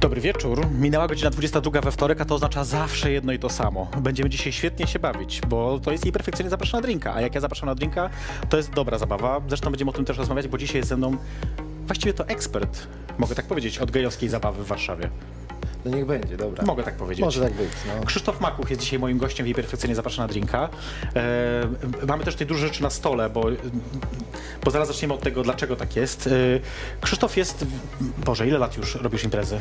Dobry wieczór. Minęła godzina 22 we wtorek, a to oznacza zawsze jedno i to samo. Będziemy dzisiaj świetnie się bawić, bo to jest jej perfekcyjnie zapraszana na drinka. A jak ja zapraszam na drinka, to jest dobra zabawa. Zresztą będziemy o tym też rozmawiać, bo dzisiaj jest ze mną właściwie to ekspert, mogę tak powiedzieć, od gejowskiej zabawy w Warszawie. No niech będzie, dobra. Mogę tak powiedzieć. Może tak być, no. Krzysztof Makuch jest dzisiaj moim gościem w jej perfekcyjnie zapraszana na drinka. E, mamy też tutaj dużo rzeczy na stole, bo, bo zaraz zaczniemy od tego, dlaczego tak jest. E, Krzysztof jest, Boże, ile lat już robisz imprezy?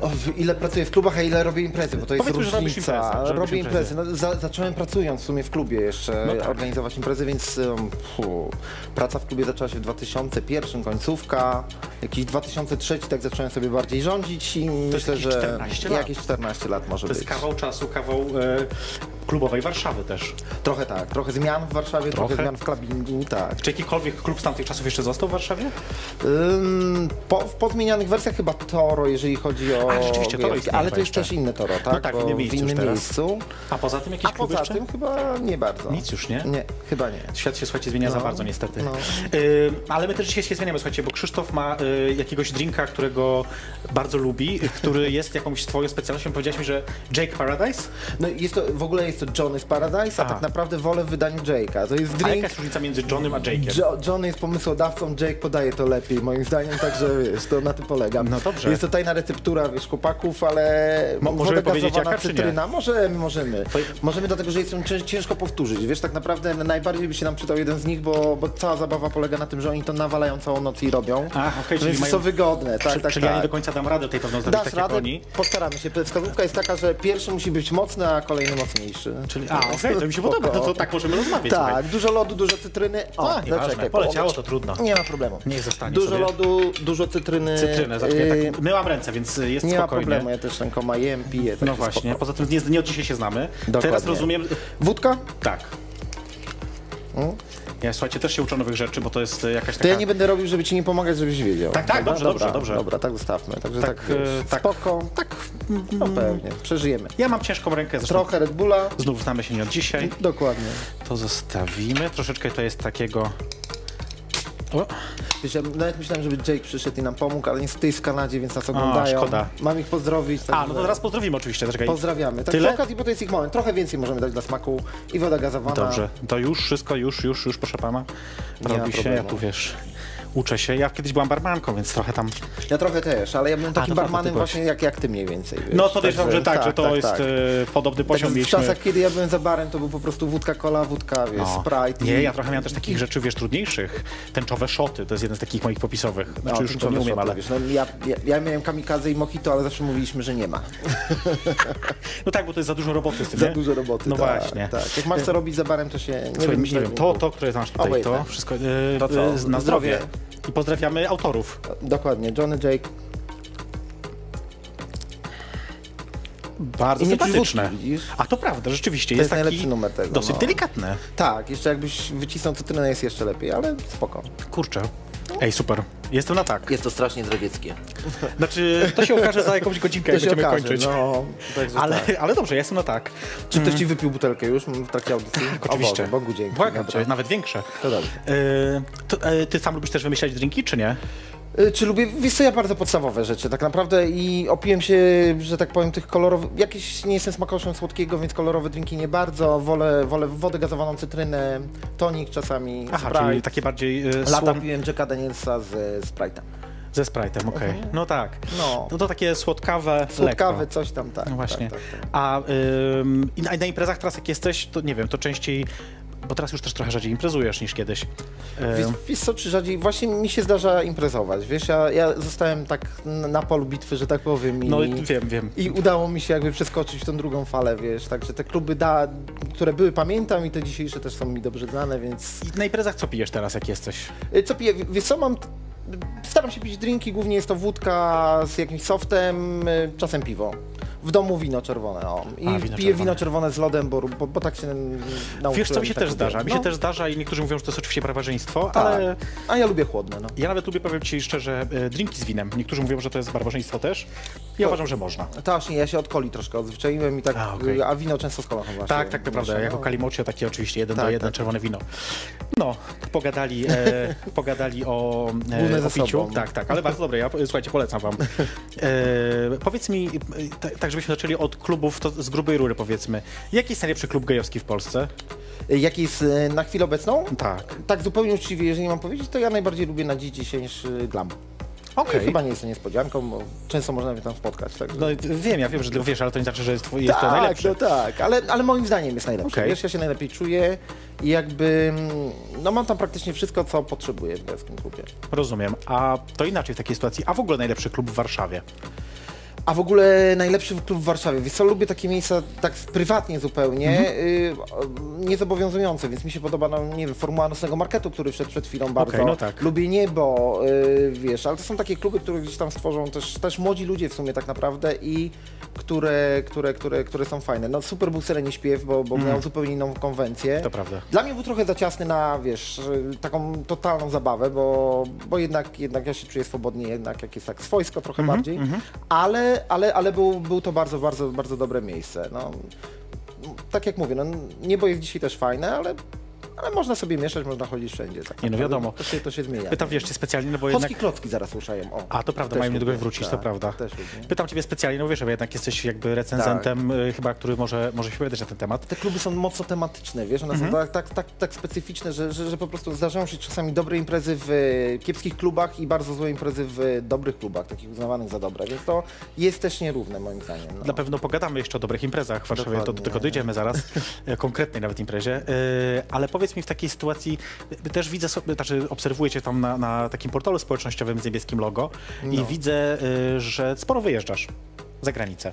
O, ile pracuję w klubach, a ile robię imprezy, bo to jest Powiedzmy, że robisz różnica. że robię imprezy. imprezy. No, za, zacząłem pracując w sumie w klubie jeszcze No tak. organizować imprezy, więc um, fu, praca w klubie zaczęła się w 2001, końcówka, jakiś 2003 tak zacząłem sobie bardziej rządzić i myślę, jakieś że 14 lat. jakieś 14 lat może To jest być. kawał czasu, kawał e, klubowej Warszawy też. Trochę tak, trochę zmian w Warszawie, trochę, Trochę? zmian w klubingu, tak. Czy jakikolwiek klub z tamtych czasów jeszcze został w Warszawie? Ym, po, w pozmienianych wersjach chyba Toro, jeżeli chodzi o... A, rzeczywiście, Toro istnieje Ale to jest też inne Toro, tak? No tak, w innym miejscu już teraz. miejscu. A poza tym jakieś A poza jeszcze? tym chyba nie bardzo. Nic już nie? Nie, chyba nie. Świat się, słuchajcie, zmienia za No, bardzo niestety. no. Y, ale my też dzisiaj się zmieniamy, słuchajcie, bo Krzysztof ma y, jakiegoś drinka, którego bardzo lubi, który jest jakąś twoją specjalnością. Powiedziałeś mi, że Jake Paradise? No jest to, w ogóle jest to Johnny's Paradise, a tak naprawdę wolę w wydaniu Jake'a. To jest A jaka drink... jest różnica między Johnem a Jake'em? Jo, Johnny jest pomysłodawcą, Jake podaje to lepiej, moim zdaniem, także wiesz, to na tym polegam. No dobrze. Jest to tajna receptura, wiesz, chłopaków, ale Mo- możemy powiedzieć jaka, cytryna, możemy, możemy. To- Możemy dlatego, że jest ją cię- ciężko powtórzyć. Wiesz, tak naprawdę najbardziej by się nam przydał jeden z nich, bo, bo cała zabawa polega na tym, że oni to nawalają całą noc i robią. A, okej, czyli mają- są wygodne, tak, Czy, tak, czyli tak. ja nie do końca dam radę tej pewno zrobić Dasz tak radę? Postaramy się. Wskazówka jest taka, że pierwszy musi być mocny, a kolejny mocniejszy. Czyli, a, okej, to mi się podoba, to, to tak możemy rozmawiać. Tak, słuchaj. dużo lodu, dużo cytryny. O, A, nieważne, zaczekaj, poleciało połowę. to trudno. Nie ma problemu. Niech zostanie Dużo sobie. lodu, dużo cytryny. Cytrynę, za yy, tak, myłam ręce, więc jest nie ma spokojnie. problemu, ja też rękoma jem, piję. No także właśnie, spoko. poza tym nie, nie od dzisiaj się znamy. Dokładnie. Teraz rozumiem, Wódka? tak. Mm. Ja słuchajcie, też się uczę nowych rzeczy, bo to jest e, jakaś taka... To ja nie będę robił, żeby ci nie pomagać, żebyś wiedział. Tak, tak, dobrze, dobra, dobrze, dobrze. Dobra, tak zostawmy. Także Tak, tak, e, tak. spoko. Tak, No pewnie, przeżyjemy. ja mam ciężką rękę, zresztą Trochę Red Bulla. znów znamy się nie od dzisiaj. Dokładnie. To zostawimy, troszeczkę to jest takiego... O, Wiesz, ja nawet myślałem, żeby Jake przyszedł i nam pomógł, ale niestety jest w Kanadzie, więc nas oglądają. szkoda. Mam ich pozdrowić. a, no to teraz pozdrowimy oczywiście, czekaj. Pozdrawiamy. Tak Tyle? przy okazji, bo to jest ich moment. Trochę więcej możemy dać dla smaku i woda gazowana. Dobrze, to już wszystko, już, już, już, proszę pana. Ma Robi się, ja problemu. tu wiesz, uczę się. Ja kiedyś byłam barmanką, więc trochę tam... Ja trochę też, ale ja byłem takim barmanem właśnie jak, jak ty mniej więcej. Wiesz. No to podejrzewam, że tak, że to tak, jest tak. e, podobny Tak, poziom w mieliśmy. czasach, kiedy ja byłem za barem, to był po prostu wódka cola, wódka, wiesz, No. Sprite. Nie, i- ja trochę miałem też takich rzeczy, wiesz, trudniejszych. Tęczowe szoty, to jest jeden z takich moich popisowych. Znaczy No, już to nie umiem, ale... Wiesz, no, ja, ja, ja miałem kamikaze i mojito, ale zawsze mówiliśmy, że nie ma. No tak, bo to jest za dużo roboty z tym, Za nie? dużo roboty. No tak, właśnie. Tak. Jak masz co robić za barem, to się nie Słuchaj, nie wiem, to, to, które znasz tutaj, to wszystko e, To e, na zdrowie. Zdrowie. I pozdrawiamy autorów. Dokładnie, Johnny Jake. Bardzo I sympatyczne. A to prawda, rzeczywiście. To jest taki najlepszy numer tego, Dosyć no. delikatne. Tak, jeszcze jakbyś wycisnął cytrynę jest jeszcze lepiej, ale spoko. Kurczę. Ej, super. Jestem na tak. Jest to strasznie zdradzieckie. Znaczy, to się okaże za jakąś godzinkę, jak To się będziemy okaże, kończyć. no. Także Ale, tak. ale dobrze, ja jestem na tak. Czy ktoś ci wypił butelkę już w trakcie audycji? Tak, oczywiście. O Bogu dzięki. Błagam cię, nawet większe. To dobrze. E, to, e, ty sam lubisz też wymyślać drinki, czy nie? Y, Czy lubię, wiesz co, ja bardzo podstawowe rzeczy tak naprawdę i opiłem się, że tak powiem, tych kolorowych, jakieś nie jestem smakoszem słodkiego, więc kolorowe drinki nie bardzo, wolę, wolę wodę gazowaną, cytrynę, tonik czasami, Aha, Sprite. czyli takie bardziej e, Lata słon... piłem Jacka Danielsa z Sprite'em. ze Sprite'em, okej. No tak. No. No to takie słodkawe, Słodkawy, lekko. coś tam, tak. No właśnie. Tak, tak, tak. A ym, i na, na imprezach teraz jak jesteś, to nie wiem, to częściej, bo teraz już też trochę rzadziej imprezujesz niż kiedyś. Wiesz, Ym, wiesz co, czy rzadziej, właśnie mi się zdarza imprezować, wiesz, ja, ja zostałem tak na polu bitwy, że tak powiem i... no wiem, wiem. I udało mi się jakby przeskoczyć w tą drugą falę, wiesz, także te kluby, da, które były pamiętam i te dzisiejsze też są mi dobrze znane, więc... I na imprezach co pijesz teraz, jak jesteś? Y, Co piję? Wiesz co, mam... Staram się pić drinki, głównie jest to wódka z jakimś softem, y, czasem piwo. W domu wino czerwone, o. I A, wino piję czerwone. wino czerwone z lodem, bo, bo, bo tak się nauczyłem. Wiesz co, mi się tak też zdarza. Mi się No, też zdarza i niektórzy mówią, że to jest oczywiście barbarzyństwo, tak. ale A ja lubię chłodne, no. ja nawet lubię, powiem ci szczerze, e, drinki z winem. Niektórzy mówią, że to jest barbarzyństwo też. Ja To- uważam, że można. To właśnie, ja się od coli troszkę odzwyczaiłem i tak, A, a, okej. wino często z kolą właśnie. Tak, tak, to prawda. mieszam, Jako no. kalimocio takie oczywiście jeden do Tak, jeden tak. czerwone wino. No, pogadali, e, pogadali o, e, o piciu. Tak, tak, ale bardzo dobre. Ja, słuchajcie, polecam wam. E, powiedz mi, e, tak, tak żebyśmy zaczęli od klubów, to z grubej rury powiedzmy. Jaki jest najlepszy klub gejowski w Polsce? Jaki jest e, na chwilę obecną? Tak. Tak zupełnie uczciwie, jeżeli mam powiedzieć, to ja najbardziej lubię na dziś dzisiejszy glam. Okej. Chyba nie jest to niespodzianką, bo często można mnie tam spotkać. Tak, No wiem, ja wiem, że wiesz, ale to nie znaczy, że jest, twój, jest to tak, najlepszy. no tak, ale, ale moim zdaniem jest najlepszy. Okej. Wiesz, ja się najlepiej czuję i jakby, mm, no mam tam praktycznie wszystko, co potrzebuję w gejowskim klubie. Rozumiem. A to inaczej w takiej sytuacji. A w ogóle najlepszy klub w Warszawie? A w ogóle najlepszy klub w Warszawie. Wiesz co, lubię takie miejsca tak prywatnie zupełnie, Mhm. y, niezobowiązujące, więc mi się podoba, no, nie wiem, formuła nocnego marketu, który wszedł przed chwilą bardzo. no tak. Lubię niebo, y, wiesz, ale to są takie kluby, które gdzieś tam stworzą też, też młodzi ludzie w sumie tak naprawdę i które, które, które, które są fajne. No super był Sereni Śpiew, bo, bo miał zupełnie inną konwencję. To prawda. Dla mnie był trochę za ciasny na, wiesz, y, taką totalną zabawę, bo, bo jednak, jednak ja się czuję swobodnie, jednak jak jest tak swojsko trochę Mhm, bardziej, ale, ale, ale był, był to bardzo, bardzo, bardzo dobre miejsce. No, tak jak mówię, no, niebo jest dzisiaj też fajne, ale, ale można sobie mieszać, można chodzić wszędzie. Tak Nie, no wiadomo. To się, to się zmienia. Pytam wiesz specjalnie, no bo Polskie jednak... klocki zaraz ruszają. O, A, to prawda, mają niedługo wrócić, to Tak, prawda. Pytam ciebie specjalnie, no wiesz, bo jednak jesteś jakby recenzentem Tak. y, chyba, który może, może się wypowiadać na ten temat. Te kluby są mocno tematyczne, wiesz, one Mhm. są tak, tak, tak, tak specyficzne, że, że, że po prostu zdarzają się czasami dobre imprezy w e, kiepskich klubach i bardzo złe imprezy w dobrych klubach, takich uznawanych za dobre, więc to jest też nierówne moim zdaniem. No. Na pewno pogadamy jeszcze o dobrych imprezach w Warszawie, to do Dokładnie. tego dojdziemy zaraz, konkretnej nawet imprezie. E, Ale powiedz mi w takiej sytuacji, też widzę, sobie, znaczy obserwuję cię tam na, na takim portalu społecznościowym z niebieskim logo i No. widzę, e, że sporo wyjeżdżasz za granicę.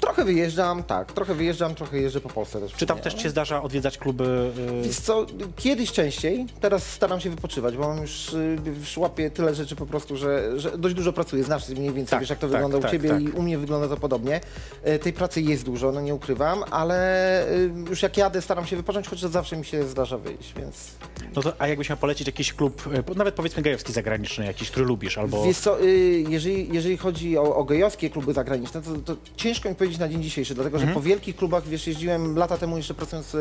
Trochę wyjeżdżam, tak, trochę wyjeżdżam, trochę jeżdżę po Polsce też. w Czy tam też ale- cię zdarza odwiedzać kluby? Wiesz co, kiedyś częściej, teraz staram się wypoczywać, bo mam już, y, już łapię tyle rzeczy po prostu, że, że dość dużo pracuję, znasz mniej więcej, Tak, wiesz jak to tak, wygląda tak, u Ciebie tak. i u mnie wygląda to podobnie. E, Tej pracy jest dużo, no nie ukrywam, ale y, już jak jadę staram się wypocząć, chociaż zawsze mi się zdarza wyjść, więc... No to, a jakbyś miał polecić jakiś klub, nawet powiedzmy gejowski zagraniczny, jakiś, który lubisz, albo... Wiesz co, y, jeżeli, jeżeli chodzi o, o gejowskie kluby zagraniczne, to, to ciężko mi powiedzieć na dzień dzisiejszy, dlatego Mhm. że po wielkich klubach, wiesz, jeździłem lata temu jeszcze pracując y,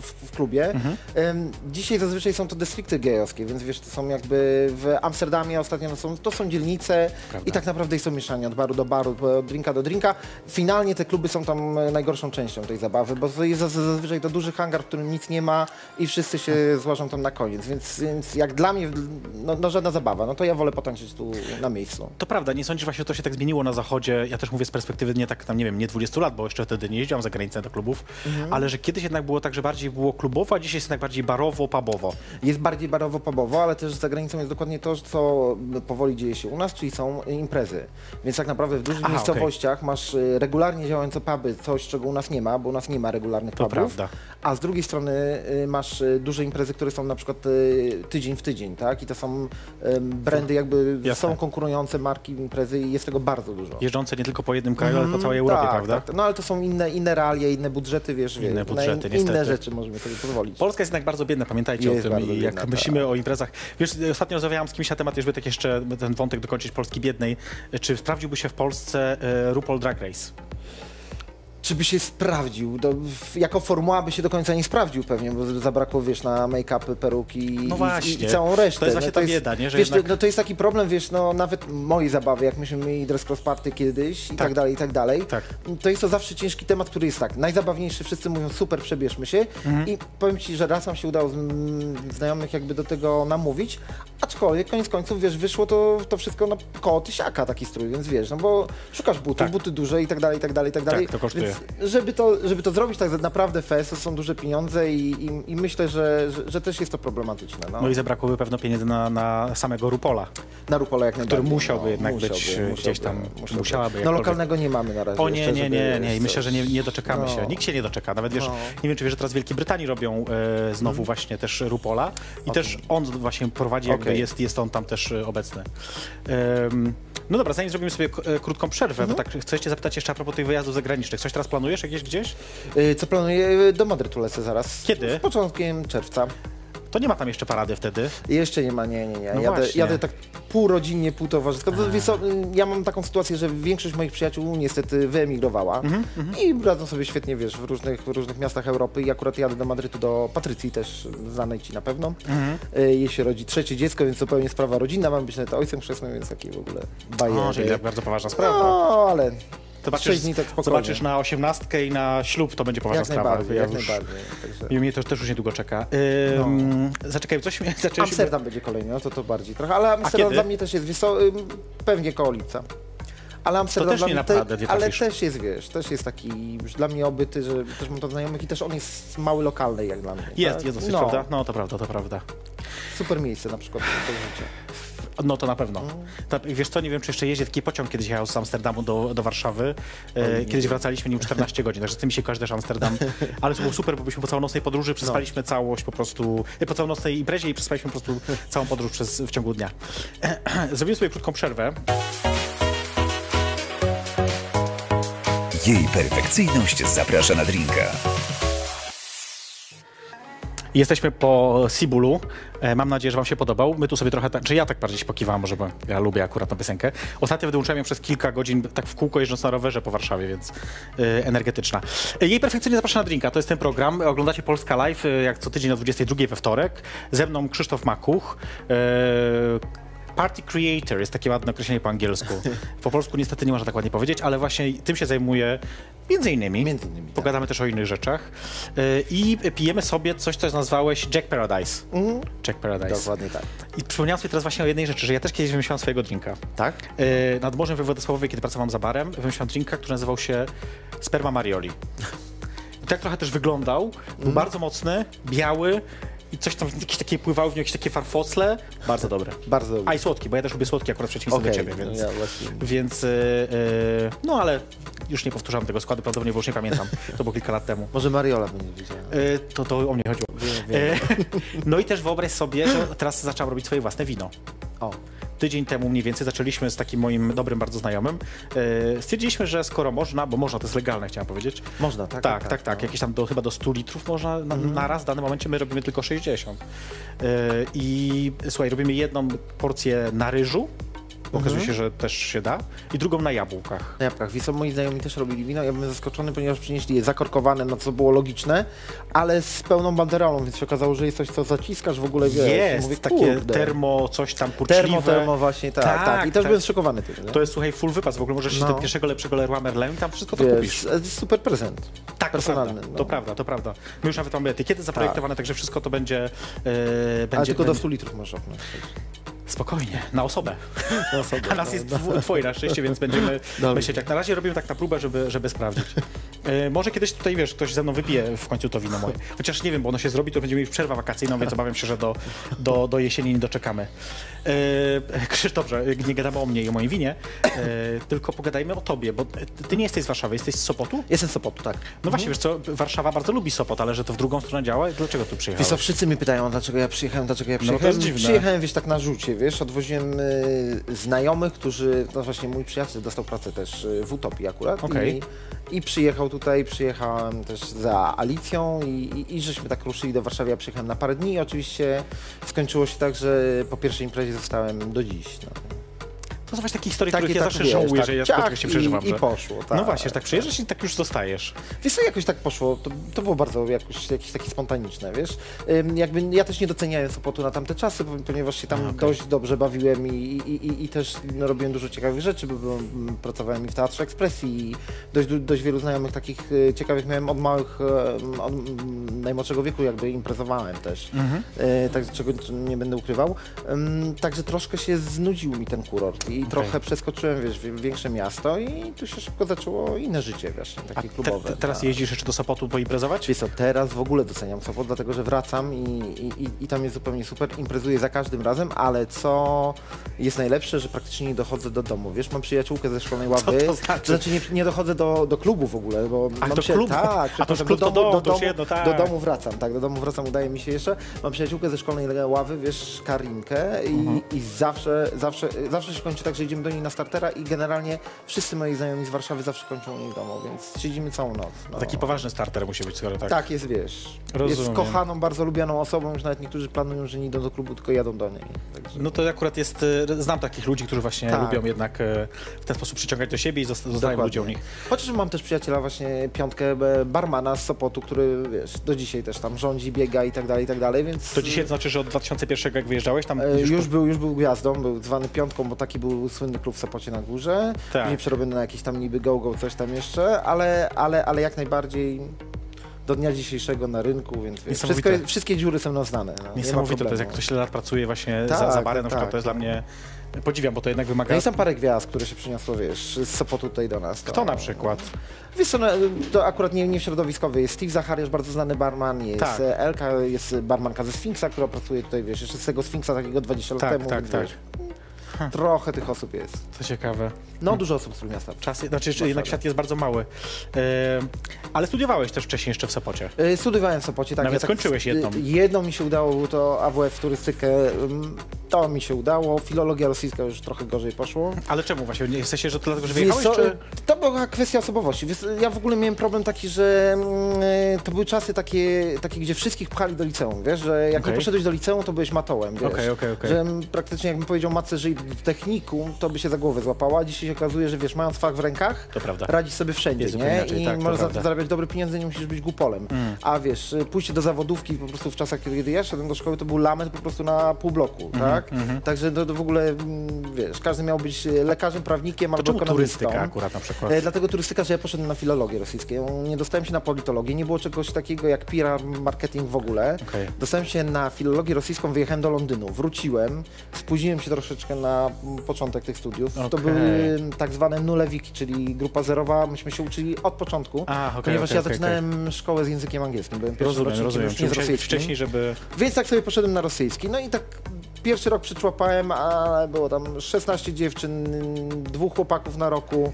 w, w klubie. Mhm. Ym, dzisiaj zazwyczaj są to dystrykty gejowskie, więc wiesz, to są jakby w Amsterdamie ostatnio, no są, to są dzielnice Prawda. i tak naprawdę są mieszanie od baru do baru, od drinka do drinka. Finalnie te kluby są tam e, najgorszą częścią tej zabawy, bo to jest zaz- zazwyczaj to duży hangar, w którym nic nie ma i wszyscy się złożą tam na koniec, więc, więc jak dla mnie, no, no żadna zabawa, no to ja wolę potańczyć tu na miejscu. To prawda, nie sądzisz właśnie, że to się tak zmieniło na zachodzie, ja też mówię z perspektywy nie tak, tam nie wiem, nie 20 lat, bo jeszcze wtedy nie jeździłam za granicę do klubów, Mhm. ale że kiedyś jednak było tak, że bardziej było klubowo, a dzisiaj jest jednak bardziej barowo, pubowo. Jest bardziej barowo-pubowo, ale też za granicą jest dokładnie to, co powoli dzieje się u nas, czyli są imprezy. Więc tak naprawdę w dużych Aha, miejscowościach masz y, regularnie działające puby, coś czego u nas nie ma, bo u nas nie ma regularnych To pubów. prawda. A z drugiej strony y, masz y, duże imprezy, które są na przykład tydzień w tydzień, tak? I to są brandy jakby Jasne. są konkurujące marki imprezy i jest tego bardzo dużo. Jeżdżące nie tylko po jednym kraju, ale po całej Europie, tak, prawda? Tak, no ale to są inne, inne realia, inne budżety, wiesz, Inne budżety, in, inne rzeczy możemy sobie pozwolić. Polska jest jednak bardzo biedna, pamiętajcie Jest o tym. I jak biedna, myślimy o imprezach. Wiesz, ostatnio rozmawiałam z kimś na temat, żeby tak jeszcze ten wątek dokończyć Polski biednej. Czy sprawdziłby się w Polsce e, RuPaul Drag Race? Czy by się sprawdził? Do, w, jako formuła by się do końca nie sprawdził pewnie, bo zabrakło, wiesz, na make-upy, peruki i, No i, właśnie. i całą resztę. To jest właśnie no, ta jest, bieda, nie? Że wiesz, jednak- no, to jest taki problem, wiesz, no nawet mojej zabawy, jak myśmy mieli dress cross party kiedyś i tak, Tak. dalej, i tak dalej, Tak. to jest to zawsze ciężki temat, który jest tak, najzabawniejszy, wszyscy mówią super, przebierzmy się Mhm. i powiem Ci, że raz nam się udało mm, znajomych jakby do tego namówić, aczkolwiek koniec końców, wiesz, wyszło to, to wszystko na koło tysiaka taki strój, więc wiesz, no bo szukasz butów, Tak. buty duże i tak dalej, i tak dalej, i tak dalej. to kosztuje. Żeby to, żeby to zrobić tak naprawdę fest, to są duże pieniądze i, i, i myślę, że, że, że też jest to problematyczne. No. No i zabrakłoby pewno pieniędzy na, na samego RuPola. na Rupola jak najbardziej. musiałby no, jednak być, e, gdzieś tam, musiałaby No jakkolwiek. lokalnego nie mamy na razie. O nie, jeszcze, nie, żeby, nie, nie. I myślę, że nie, nie doczekamy no. się. Nikt się nie doczeka. Nawet wiesz, No. nie wiem, czy wiesz, że teraz w Wielkiej Brytanii robią e, znowu właśnie też Rupola i też on właśnie prowadzi, jakby Okej. jest, jest on tam też e, obecny. Em, No dobra, zanim zrobimy sobie e, krótką przerwę, Mhm. to tak chcę cię zapytać jeszcze a propos tych wyjazdów zagranicznych. Coś teraz planujesz jakieś gdzieś? Y, Co planuję? Do Madrytu lecę zaraz. Kiedy? Z początkiem czerwca. To nie ma tam jeszcze parady wtedy. Jeszcze nie ma, nie, nie, nie. No jadę, właśnie. jadę tak pół rodzinnie, pół towarzysko. To, wiesz co, y, ja mam taką sytuację, że większość moich przyjaciół niestety wyemigrowała Mhm, i radzą sobie świetnie, wiesz, w różnych, w różnych miastach Europy i akurat jadę do Madrytu, do Patrycji też, znanej ci na pewno. Mhm. Y, Jej się rodzi trzecie dziecko, więc zupełnie sprawa rodzinna, mam być nawet ojcem chrzestnym, więc taki w ogóle bajer. O, czyli bardzo poważna sprawa. No, ale Zobaczysz, dni tak spokojnie. zobaczysz na osiemnastkę i na ślub, to będzie poważna jak sprawa. najbardziej, Ja jak już- najbardziej. Także... Mnie to też już niedługo czeka. Ym, Zaczekaj, coś mnie zaczęliśmy... Amsterdam będzie kolejny, no to to bardziej trochę, ale Amsterdam dla mnie też jest, wiesz ym, pewnie koło lipca. Ale Amsterdam też dla nie mnie na Pradę nie ale też jest, wiesz, też jest taki już dla mnie obyty, że też mam to znajomych i też on jest mały lokalny jak dla mnie. Jest, tak? jest dosyć, no, prawda? No to prawda, to prawda. Super miejsce na przykład do życia. No to na pewno. Wiesz co, nie wiem, czy jeszcze jeździ taki pociąg kiedyś jechał z Amsterdamu do, do Warszawy. E, kiedyś wracaliśmy nim 14 godzin, także chce mi się kojarzy też Amsterdam. Ale to było super, bo byliśmy po całonocnej podróży, przespaliśmy całość po prostu, e, po całonocnej imprezie i przespaliśmy po prostu całą podróż przez, w ciągu dnia. Zrobimy sobie krótką przerwę. Jej perfekcyjność zaprasza na drinka. Jesteśmy po Sibulu. E, Mam nadzieję, że Wam się podobał. My tu sobie trochę, czy ja tak bardziej się pokiwałem, może bo ja lubię akurat tę piosenkę. Ostatnio wyłączyłem ją przez kilka godzin tak w kółko jeżdżąc na rowerze po Warszawie, więc e, energetyczna. E, Jej perfekcyjnie zapraszam na drinka. To jest ten program. Oglądacie Polska Live jak co tydzień o 22 we wtorek. Ze mną Krzysztof Makuch. E, Party Creator jest takie ładne określenie po angielsku. Po polsku niestety nie można tak ładnie powiedzieć, ale właśnie tym się zajmuję między innymi. Między innymi, tak. Pogadamy też o innych rzeczach. Yy, I pijemy sobie coś, co nazwałeś Jack Paradise. Jack Paradise. Dokładnie tak. I przypomniałem sobie teraz właśnie o jednej rzeczy, że ja też kiedyś wymyślałem swojego drinka. Tak? Yy, nad morzem we Władysławowie, kiedy pracowałem za barem, wymyślałem drinka, który nazywał się Sperma Marioli. I tak trochę też wyglądał. Był bardzo mocny, biały i coś tam, jakieś takie pływały w nim, jakieś takie farfocle. Bardzo dobre. Bardzo A i słodki, bo ja też lubię słodki akurat w przeciwieństwie do ciebie, więc... ja właśnie. Więc, yy, yy, no ale już nie powtórzam tego składu, prawdopodobnie, bo już nie pamiętam. To było kilka lat temu. Może Mariola będzie widziała. Yy, to, to o mnie chodziło. No i też wyobraź sobie, że teraz zacząłem robić swoje własne wino. O, Tydzień temu mniej więcej zaczęliśmy z takim moim dobrym bardzo znajomym. Yy, stwierdziliśmy, że skoro można, bo można, to jest legalne, chciałem powiedzieć. można, tak? Tak, tak, tak. Jakieś tam do, chyba do 100 litrów można na, na raz. W danym momencie my robimy tylko 60. Yy, I słuchaj, robimy jedną porcję na ryżu, okazuje się, że też się da, i drugą na jabłkach. Na jabłkach. Wiesz co, moi znajomi też robili wino. Ja byłem zaskoczony, ponieważ przynieśli je zakorkowane, no co było logiczne, ale z pełną banderolą, więc się okazało, że jest coś, co zaciskasz w ogóle, wiesz. Jest Mówię, takie kurde. termo, coś tam kurczliwe. Termo, termo właśnie, tak, tak. Tak, I też tak. byłem zszokowany tym, nie? To jest, słuchaj, full wypas. W ogóle możesz No. do pierwszego lepszego Leroy Merlin i tam wszystko to kupisz. Wiesz, e, super prezent. Tak, to personalny, prawda, no. to prawda, to prawda. My już nawet mamy etykiety zaprojektowane, także wszystko to będzie... E, będzie Ale tylko do będzie- 100 litrów opnąć. Spokojnie, na osobę. Na osobę, A nas no, jest no. twoje na szczęście, więc będziemy Dobrze. myśleć. Jak na razie robimy tak na próbę, żeby, żeby sprawdzić. E, może kiedyś tutaj, wiesz, ktoś ze mną wypije w końcu to wino moje. Chociaż nie wiem, bo ono się zrobi, to będziemy mieli przerwę wakacyjną, więc obawiam się, że do, do, do jesieni nie doczekamy. E, Krzysztofże, nie gadamy o mnie i o moim winie, e, tylko pogadajmy o tobie, bo ty nie jesteś z Warszawy, jesteś z Sopotu? Jestem z Sopotu, tak. No właśnie, wiesz co, Warszawa bardzo lubi Sopot, ale że to w drugą stronę działa. Dlaczego tu Wiesz przyjechałeś? co, wszyscy mnie pytają, dlaczego ja przyjechałem, dlaczego ja No, to jest przyjechałem. dziwne. przyjechałem, wiesz, tak na rzucie, wiesz, odwoziłem y, znajomych, którzy, no właśnie mój przyjaciel dostał pracę też y, w Utopii akurat Okej. i, i przyjechał tutaj, przyjechałem też za Alicją i, i, i żeśmy tak ruszyli do Warszawy, ja przyjechałem na parę dni i oczywiście skończyło się tak, że po pierwszej imprezie zostałem do dziś. No. Właśnie takie historie, Takie których ja tak, zawsze wiesz, żałuję, tak, że ja spotkam się przeżywam. i, i poszło, tak. No właśnie, że tak przyjeżdżasz i tak już zostajesz. Wiesz co, jakoś tak poszło, to, to było bardzo jakoś, jakieś takie spontaniczne, wiesz. Ym, jakby ja też nie doceniałem Sopotu na tamte czasy, ponieważ się tam okej. dość dobrze bawiłem i, i, i, i też no, robiłem dużo ciekawych rzeczy, bo byłem, pracowałem i w Teatrze Ekspresji i dość, dość wielu znajomych takich e, ciekawych miałem od małych, e, od mm, najmłodszego wieku jakby imprezowałem też, e, tak, czego nie będę ukrywał. Ym, także troszkę się znudził mi ten kurort i trochę przeskoczyłem, wiesz, w większe miasto i tu się szybko zaczęło inne życie, wiesz, takie te, klubowe. te, teraz tak. jeździsz jeszcze do Sopotu poimprezować? Wiesz co, teraz w ogóle doceniam Sopot, dlatego że wracam i, i, i- tam jest zupełnie super, imprezuję za każdym razem, ale co jest najlepsze, że praktycznie nie dochodzę do domu. Wiesz, mam przyjaciółkę ze szkolnej ławy, to znaczy? nie, nie dochodzę do, do klubu w ogóle, bo A, mam do przyja- klubu? Tak, A to klub to do domu, dom, do, to domu, jedno, tak. do domu wracam, tak, do domu wracam, udaje mi się jeszcze. Mam przyjaciółkę ze szkolnej ławy, wiesz, Karinkę i, Mhm. i zawsze, zawsze, zawsze się kończy tak, także idziemy do niej na startera i generalnie wszyscy moi znajomi z Warszawy zawsze kończą u niej w domu, więc siedzimy całą noc. No. Taki poważny starter musi być, skoro tak. Tak, jest, wiesz, Rozumiem. jest kochaną, bardzo lubianą osobą, już nawet niektórzy planują, że nie idą do klubu, tylko jadą do niej. Także... No to akurat jest, e, znam takich ludzi, którzy właśnie Tak. lubią jednak e, w ten sposób przyciągać do siebie i zosta- zostają ludzie u nich. Chociaż mam też przyjaciela właśnie piątkę barmana z Sopotu, który wiesz, do dzisiaj też tam rządzi, biega i tak dalej, i tak dalej, więc... To dzisiaj znaczy, że od 2001 jak wyjeżdżałeś tam E, już... Już był, już był gwiazdą, był zwany piątką, bo taki był słynny klub w Sopocie na górze. Tak. Później przerobiony na jakiś tam niby go-go, coś tam jeszcze, ale, ale, ale jak najbardziej do dnia dzisiejszego na rynku, więc wszystko, wszystkie dziury są nam znane. No, nie Niesamowite to jest, jak ktoś tyle lat pracuje właśnie Tak, za, za barem, tak, na przykład tak. to jest dla mnie... Podziwiam, bo to jednak wymaga... No jest tam parę gwiazd, które się przyniosło, wiesz, z Sopotu tutaj do nas. To- Kto na przykład? Wiesz co, no, to akurat nie, nie środowiskowy. Jest Steve Zachariasz, bardzo znany barman, jest Tak. Elka, jest barmanka ze Sfinksa, która pracuje tutaj, wiesz, jeszcze z tego Sfinksa takiego 20 lat Tak, temu. tak, więc tak. Wiesz, Trochę tych osób jest. Co ciekawe. No, dużo osób z Trójmiasta. Czas, znaczy jeszcze jednak świat jest bardzo mały. Ale studiowałeś też wcześniej jeszcze w Sopocie. Y, Studiowałem w Sopocie, tak. Nawet tak, skończyłeś jedną. y, Jedną mi się udało, był to AWF turystykę. To mi się udało. Filologia rosyjska już trochę gorzej poszło. Ale czemu właśnie? Nie- W sensie, że to dlatego, że Wiesz wyjechałeś, co, czy... y, To była kwestia osobowości. Wiesz, ja w ogóle miałem problem taki, że mm, to były czasy takie, takie gdzie wszystkich pchali do liceum, wiesz, że jak Okej. nie poszedłeś do liceum, to byłeś matołem, wiesz. Okej, okej, okej. Że mm, praktycznie jakbym powiedział matce, że technikum, to by się za głowę złapała. Dzisiaj się okazuje, że wiesz, mając fach w rękach, To prawda. radzisz sobie wszędzie, Jest nie? inaczej, I tak, możesz za zarabiać dobre pieniądze, nie musisz być głupolem. Mm. A wiesz, pójście do zawodówki po prostu w czasach, kiedy ja szedłem do szkoły, to był lament po prostu na pół bloku, Mhm, tak? Także to, to w ogóle, mm, wiesz, każdy miał być y, lekarzem, prawnikiem To albo czemu turystyka akurat na przykład? E, dlatego turystyka, że ja poszedłem na filologię rosyjską. Nie dostałem się na politologię, nie było czegoś takiego jak PR marketing w ogóle. Okej. Dostałem się na filologię rosyjską, wyjechałem do Londynu, wróciłem, spóźniłem się troszeczkę na mm, początek tych studiów. To Okej. były tak zwane nulewiki, czyli grupa zerowa. Myśmy się uczyli od początku, A, okej, ponieważ okej, ja zaczynałem szkołę z językiem angielskim. Byłem pierwszym Rozumiem, rocznikiem, rozumiem. już nie z rosyjskim. wcześniej, żeby... Więc tak sobie poszedłem na rosyjski. No i tak pierwszy rok przyczłapałem, a było tam 16 dziewczyn, dwóch chłopaków na roku.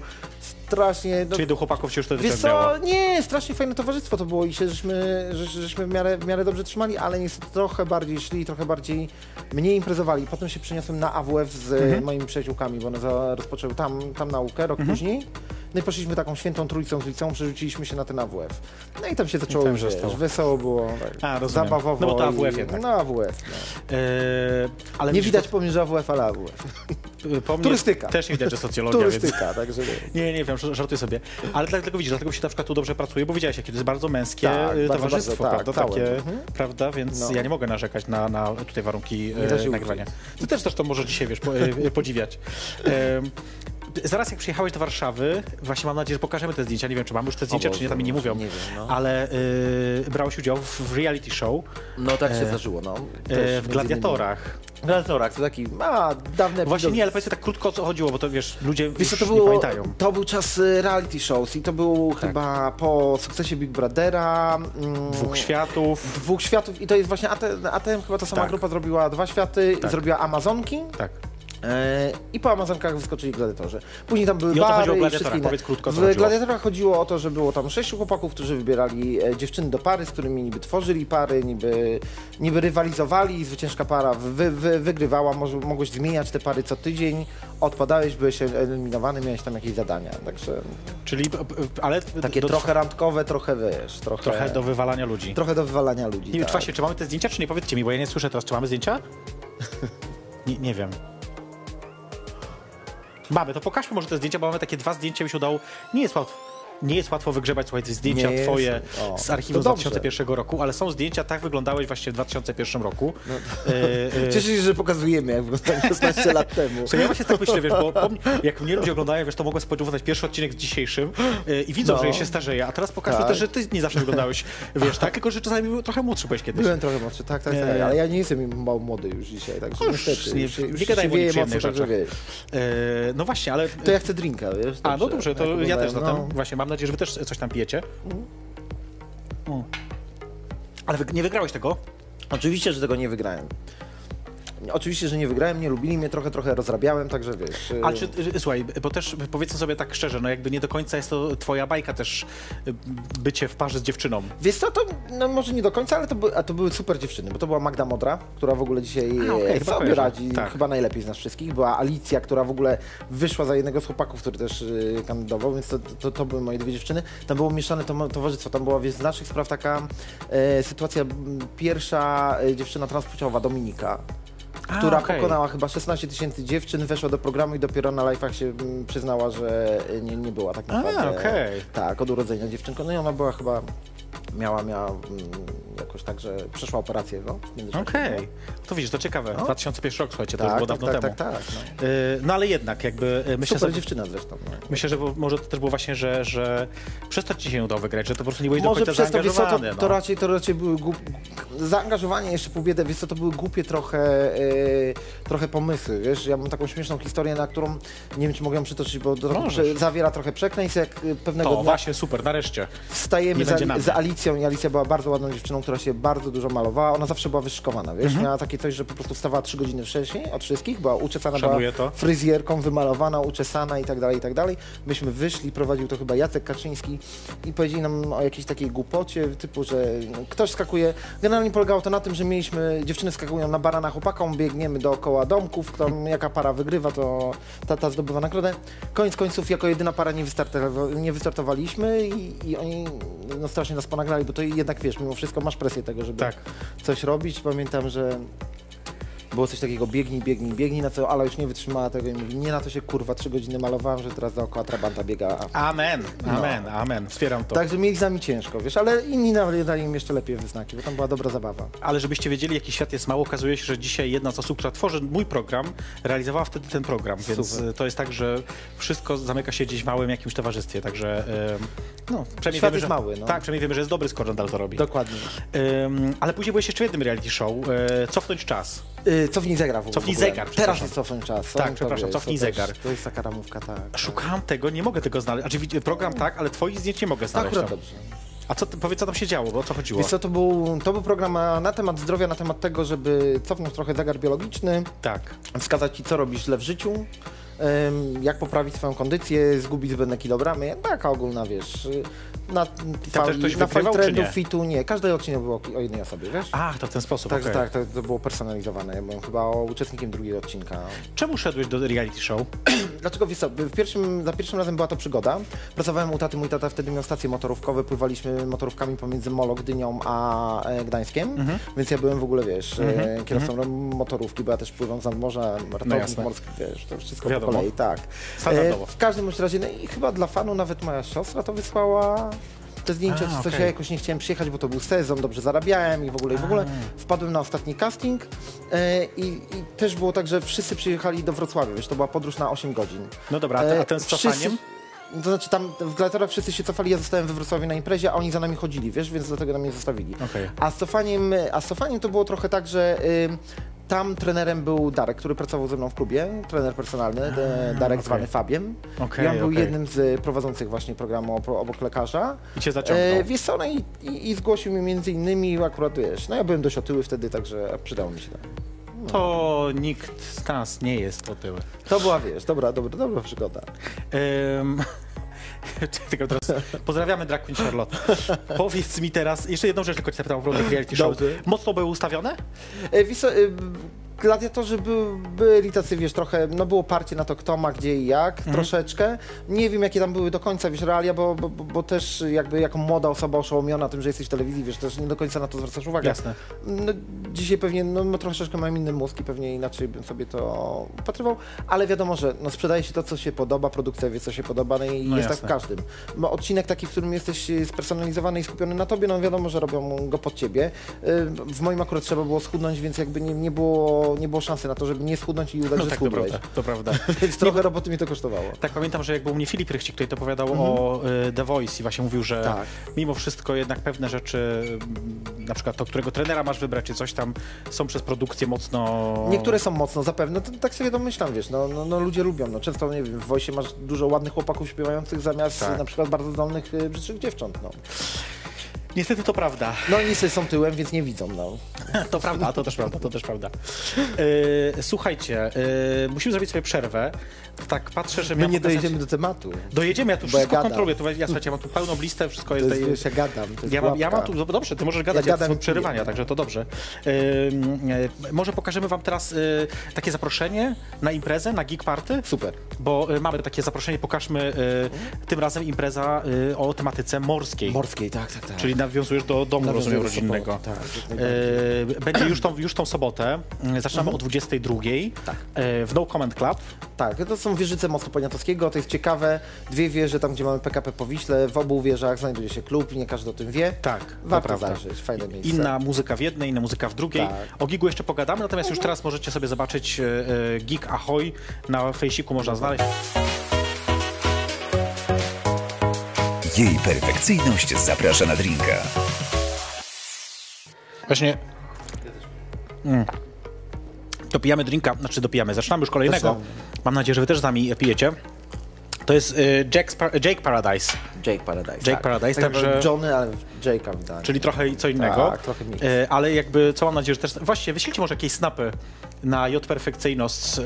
Strasznie. no, Czyli do chłopaków się już wtedy co, nie, strasznie fajne towarzystwo to było i się żeśmy, że, żeśmy w miarę, w miarę dobrze trzymali, ale niestety trochę bardziej szli, trochę bardziej mniej imprezowali. Potem się przeniosłem na AWF z Mhm. moimi przyjaciółkami, bo one za, rozpoczęły tam, tam naukę rok Mhm. później. No i poszliśmy taką świętą trójcą z liceum, przerzuciliśmy się na ten AWF. No i tam się zaczęło tam już, wiesz, wesoło było, tak, A, rozumiem. zabawowo. No bo to AWF i- jednak. No AWF, no. E, ale Nie widać pomiędzy AWF, ale AWF. to- po mnie turystyka. Też nie widać, że socjologia, więc... Turystyka, także nie. Nie, nie wiem, żar- żartuję sobie. Ale dlatego widzisz, dlatego się na przykład tu dobrze pracuje, bo widziałeś, jakie to jest bardzo męskie Tak, bardzo, towarzystwo, bardzo, tak, prawda? całe. Takie, Mhm. prawda? Więc No. ja nie mogę narzekać na, na tutaj warunki Nie da się e, nagrywania. Ty też zresztą możesz dzisiaj, wiesz, po, e, podziwiać. E, Zaraz jak przyjechałeś do Warszawy, właśnie mam nadzieję, że pokażemy te zdjęcia. Nie wiem, czy mamy już te zdjęcia, O czy nie, tam mi nie Boże, mówią. nie wiem, no. Ale y, brałeś udział w, reality show No tak się E, zdarzyło, no. e, w Gladiatorach. Gladiatorach, to taki, a, dawne Właśnie epizod- nie, ale powiedz tak krótko o co chodziło, bo to wiesz, ludzie Wiesz to, nie było, pamiętają. to był czas y, reality shows i to był Tak. chyba po sukcesie Big Brothera. mm, Dwóch światów. Dwóch światów i to jest właśnie ATM, ATM chyba ta sama Tak. grupa zrobiła dwa światy, Tak. zrobiła Amazonki Tak. E, i po Amazonkach wyskoczyli gladiatorzy. Później tam były I o co bary i gladiatorach? Powiedz krótko, o W chodziło. gladiatorach chodziło o to, że było tam sześciu chłopaków, którzy wybierali e, dziewczyny do pary, z którymi niby tworzyli pary, niby, niby rywalizowali i zwyciężka para wy, wy, wygrywała, Może, mogłeś zmieniać te pary co tydzień, odpadałeś, byłeś eliminowany, miałeś tam jakieś zadania, także Czyli, p- ale takie do, trochę randkowe, trochę wiesz, trochę, trochę do wywalania ludzi. trochę do wywalania ludzi. Wiem, tak. czy właśnie, czy mamy te zdjęcia, czy nie? Powiedzcie mi, bo ja nie słyszę teraz. Czy mamy zdjęcia? nie, nie wiem. Mamy, to pokażmy może te zdjęcia, bo mamy takie dwa zdjęcia, mi się udało. Nie jest łatwo. Nie jest łatwo wygrzebać, słuchajcie, zdjęcia Nie twoje z archiwum z to dobrze. 2001 roku, ale są zdjęcia, tak wyglądałeś właśnie w 2001 roku. No E, e, Cieszę się, że pokazujemy, jak wyglądałem 16 lat temu. Co ja właśnie tak myślę, wiesz, bo jak mnie ludzie oglądają, wiesz, to mogą spodziewać pierwszy odcinek z dzisiejszym yy, i widzą, No. że ja się starzeję, a teraz pokażmy Tak. też, że ty nie zawsze wyglądałeś, wiesz, tak? Tylko, że czasami trochę młodszy byłeś kiedyś. Byłem trochę młodszy, tak, tak, Nie, tak, nie. ale ja nie jestem mało młody już dzisiaj, także No już niestety. nie- już, nie już gadajmy się o mocno, także wiesz. Yy, no właśnie, ale... To ja chcę drinka, wiesz? A, no dobrze, to jak ja też zatem. no. Właśnie, mam nadzieję, że wy też coś tam pijecie. Mm. Ale wy, nie wygrałeś tego? Oczywiście, że tego nie wygrałem. Oczywiście, że nie wygrałem, nie lubili mnie, trochę, trochę rozrabiałem, także wiesz... y, A czy, y, słuchaj, bo też powiedzmy sobie tak szczerze, no jakby nie do końca jest to twoja bajka też y, bycie w parze z dziewczyną. Wiesz co, to no może nie do końca, ale to, by, a to były super dziewczyny, bo to była Magda Modra, która w ogóle dzisiaj A, okej, e, sobie kojarzę. radzi Tak. chyba najlepiej z nas wszystkich. Była Alicja, która w ogóle wyszła za jednego z chłopaków, który też kandydował, więc to, to, to były moje dwie dziewczyny. Tam było mieszane to, towarzystwo, tam była wiesz, z naszych spraw taka e, sytuacja, pierwsza e, dziewczyna transpłciowa, Dominika. Która okej. pokonała chyba 16 tysięcy dziewczyn, weszła do programu i dopiero na live'ach się mm, przyznała, że e, nie, nie była tak naprawdę. okej. Tak, od urodzenia dziewczynką. No i ona była chyba, miała, miała mm, jakoś tak, że przeszła operację, no. w międzyczasie. Okej, to widzisz, to ciekawe. No. 2001 rok, słuchajcie, to Tak, już było tak, dawno tak, temu. tak, tak, no. Y, No ale jednak jakby y, myślę, Super że, dziewczyna zresztą. No. myślę, że bo- może to też było właśnie, że, że przez to ci się udało wygrać, że to po prostu nie byłeś Może do końca przez to, wiesz co, to, zaangażowany. to, no. raczej, to raczej były głup... zaangażowanie jeszcze po biedę, wiesz co, to były głupie trochę, e, trochę pomysły, wiesz, ja mam taką śmieszną historię, na którą nie wiem, czy mogę ją przytoczyć, bo Możesz. prze, zawiera trochę przekleństw, jak e, pewnego To dnia właśnie, super, nareszcie. wstajemy Nie będzie na Ali- mnie. z Alicją i Alicja była bardzo ładną dziewczyną, która się bardzo dużo malowała. Ona zawsze była wyszykowana, wiesz? Mhm. Miała takie coś, że po prostu wstawała trzy godziny wcześniej od wszystkich, była uczesana, Szanuję była to. fryzjerką, wymalowana, uczesana i tak dalej, i tak dalej. Myśmy wyszli, prowadził to chyba Jacek Kaczyński i powiedzieli nam o jakiejś takiej głupocie, typu, że ktoś skakuje. Generalnie polegało to na tym, że mieliśmy, dziewczyny skakują na barana chłopakom, biegniemy dookoła domków, kto, jaka para wygrywa, to ta, ta zdobywa nagrodę. Koniec końców, jako jedyna para nie, wystartowa- nie wystartowaliśmy i, i oni no, strasznie nas ponagrali, bo to jednak, wiesz, mimo wszystko masz presję tego, żeby Tak. coś robić. Pamiętam, że było coś takiego, biegnij, biegnij, biegnij, na co Ala już nie wytrzymała tego i mówi, nie na to się kurwa trzy godziny malowałem, że teraz dookoła trabanta biega. Amen, No. amen, amen, wspieram to. Także mieli z nami ciężko, wiesz, ale inni nawet dali im jeszcze lepiej wyznaki, bo tam była dobra zabawa. Ale żebyście wiedzieli, jaki świat jest mało, okazuje się, że dzisiaj jedna z osób, która tworzy mój program, realizowała wtedy ten program, więc Super. y, to jest tak, że wszystko zamyka się gdzieś w małym jakimś towarzystwie, także no, przynajmniej Świat wiemy, jest że, mały, no. Tak, przynajmniej wiemy, że jest dobry, skoro nadal to robi. Dokładnie. Ym, ale później byłeś jeszcze w jednym reality show, y, Cofnąć czas. Yy, cofnij zegar w ogóle. Cofnij zegar, Teraz jest cofnąć czas. Tak, przepraszam, wiesz, cofnij to też- zegar. To jest taka ramówka, tak. Szukałem tego, nie mogę tego znaleźć. Znaczy, program tak, ale twoich zdjęć nie mogę znaleźć. Akurat tam. dobrze. A co, powiedz, co tam się działo, bo o co chodziło? Wiesz co, to był, to był program na, temat zdrowia, na temat tego, żeby cofnąć trochę zegar biologiczny, Tak. wskazać ci, co robisz źle w życiu, jak poprawić swoją kondycję, zgubić zbędne kilogramy, taka ogólna, wiesz, y, na też fali, ktoś na wykrywał, czy nie? fitu, nie, każdy odcinek był o, jednej osobie, wiesz? Ach, to w ten sposób, Także okej. tak, to, to było personalizowane, ja byłem chyba uczestnikiem drugiego odcinka. Czemu szedłeś do reality show? Dlaczego wiesz co, w pierwszym, za pierwszym razem była to przygoda. Pracowałem u taty, mój tata wtedy miał stacje motorówkowe, pływaliśmy motorówkami pomiędzy Molo, Gdynią a e, Gdańskiem, Mhm. więc ja byłem w ogóle, wiesz, e, kierowcą motorówki, bo ja też pływam z nadmorza, ratownik jasne. morski, wiesz, to wszystko Wiadomo. Kolei, tak. Standardowo. w każdym bądź razie, no i chyba dla fanu nawet moja siostra to wysłała te zdjęcia, A, coś, okej. ja jakoś nie chciałem przyjechać, bo to był sezon, dobrze zarabiałem i w ogóle, i w ogóle wpadłem na ostatni casting e, i, i też było tak, że wszyscy przyjechali do Wrocławia, wiesz, to była podróż na 8 godzin. No dobra, a, te, a ten z E, wszyscy- cofaniem? To znaczy tam w Gladiatorach wszyscy się cofali, ja zostałem we Wrocławiu na imprezie, a oni za nami chodzili, wiesz, więc dlatego nam mnie zostawili. Okej. A z cofaniem, a z cofaniem to było trochę tak, że y, tam trenerem był Darek, który pracował ze mną w klubie, trener personalny, de, Darek okej. zwany Fabiem. Okej, I on był okej. jednym z prowadzących właśnie programu ob- obok lekarza. I cię zaciągnął. E, wiesz co, no i, i, i zgłosił mi między innymi akurat, wiesz, no ja byłem dość otyły wtedy, także przydało mi się to. To nikt z nas nie jest otyły. To była, wiesz, dobra, dobra, dobra przygoda. Tylko teraz pozdrawiamy Drag Queen Charlotte. Powiedz mi teraz, jeszcze jedną rzecz tylko cię zapytam o reality show. Dobrze. Mocno były ustawione? E, Wiesz, co, y, gladiatorzy by, byli tacy, wiesz, trochę, no było parcie na to, kto ma gdzie i jak, Mhm. troszeczkę. Nie wiem, jakie tam były do końca, wiesz, realia, bo, bo, bo, też jakby jako młoda osoba oszołomiona tym, że jesteś w telewizji, wiesz, też nie do końca na to zwracasz uwagę. Jasne. No, dzisiaj pewnie, no, no troszeczkę mam inny mózg i pewnie inaczej bym sobie to upatrywał, ale wiadomo, że no, sprzedaje się to, co się podoba, produkcja wie, co się podoba, no i No jest jasne. tak w każdym. Bo odcinek taki, w którym jesteś y, spersonalizowany i skupiony na tobie, no wiadomo, że robią go pod ciebie. Y, W moim akurat trzeba było schudnąć, więc jakby nie, nie, było, nie było szansy na to, żeby nie schudnąć i udać, No że tak, to schudłeś. prawda. To prawda. Więc trochę roboty mi to kosztowało. Tak pamiętam, że jak był u mnie Filip Rychcik, który to opowiadał o y, The Voice i właśnie mówił, że Mhm. Tak. mimo wszystko jednak pewne rzeczy, mm, na przykład to, którego trenera masz wybrać, czy coś tam, są przez produkcję mocno... Niektóre są mocno, zapewne, to, tak sobie domyślam, wiesz, no, no, no ludzie lubią, no często, nie wiem, w Wojsie masz dużo ładnych chłopaków śpiewających zamiast Tak. na przykład bardzo zdolnych, y, brzydszych dziewcząt, no. Niestety to prawda. No oni sobie są tyłem, więc nie widzą, no. To prawda, to też prawda, to też prawda. E, słuchajcie, e, musimy zrobić sobie przerwę. Tak patrzę, że My nie pokazać- dojedziemy do tematu. Dojedziemy, ja tu Bo ja wszystko gadam. kontroluję. Tu, ja, słuchajcie, ja mam tu pełną listę, wszystko To jest... jest, ja gadam, jest Ja mam, ja mam tu, no dobrze, ty możesz gadać, Ja ja gadam i przerywania, także to dobrze. E, może pokażemy wam teraz y, takie zaproszenie na imprezę, na Geek Party, Super. bo y, mamy takie zaproszenie, pokażmy y, tym razem impreza y, o tematyce morskiej. Morskiej, tak, tak, tak. Czyli nawiązujesz do domu, Nawiązuję rozumiem, rodzinnego. soboty, tak, Będzie już tą, już tą sobotę. Zaczynamy o 22 Tak. w No Comment Club. Tak, to są wieżyce Mostu Poniatowskiego, to jest ciekawe. Dwie wieże, tam gdzie mamy PKP po Wiśle, w obu wieżach znajduje się klub i nie każdy o tym wie. Tak, to Warto zajrzeć, fajne miejsce. Inna muzyka w jednej, inna muzyka w drugiej. Tak. O Gigu jeszcze pogadamy, natomiast już teraz możecie sobie zobaczyć e, e, Gig Ahoy. Na fejsiku można znaleźć. Jej perfekcyjność zaprasza na drinka. Właśnie. Mm. Dopijamy drinka, znaczy dopijamy, zaczynamy już kolejnego. Mam nadzieję, że wy też z nami pijecie. To jest Par- Jake Paradise, Jake Paradise. Jake tak. Paradise, tak także- Johnny, ale Jake'a wydanie. czyli trochę co innego. Tak, trochę mix. E, ale jakby, co mam nadzieję, że też... Właściwie wyślijcie może jakieś snapy na J Perfekcyjność. E,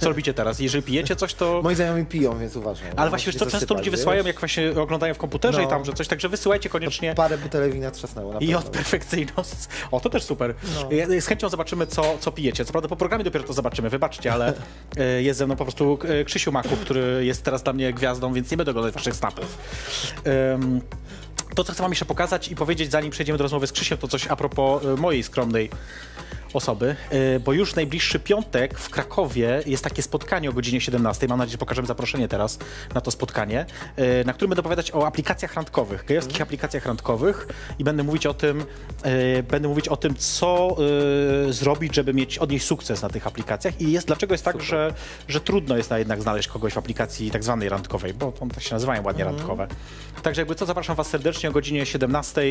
co robicie teraz? Jeżeli pijecie coś, to... Moi znajomi piją, więc uważam. Ale właśnie, wiesz co, często ludzie wysyłają, jak właśnie oglądają w komputerze No. i tam, że coś, także wysyłajcie koniecznie. Parę butelek wina trzasnęło I od perfekcyjność. O, to też super. No. Z chęcią zobaczymy, co, co pijecie. Co prawda po programie dopiero to zobaczymy, wybaczcie, ale e, jest ze mną po prostu e, Krzysiu Maku, który jest teraz dla mnie gwiazdą, więc nie będę oglądać waszych snapów. Em, to, co chcę wam jeszcze pokazać i powiedzieć, zanim przejdziemy do rozmowy z Krzysiem, to coś a propos mojej skromnej osoby, e, bo już najbliższy piątek w Krakowie jest takie spotkanie o godzinie 17. Mam nadzieję, że pokażemy zaproszenie teraz na to spotkanie, e, na którym będę opowiadać o aplikacjach randkowych, gejowskich aplikacjach randkowych i będę mówić o tym, e, będę mówić o tym, co zrobić, żeby mieć odnieść sukces na tych aplikacjach i jest, dlaczego jest tak, że, że trudno jest na jednak znaleźć kogoś w aplikacji tak zwanej randkowej, bo one tak się nazywają ładnie randkowe. Także jakby co, zapraszam was serdecznie o godzinie 17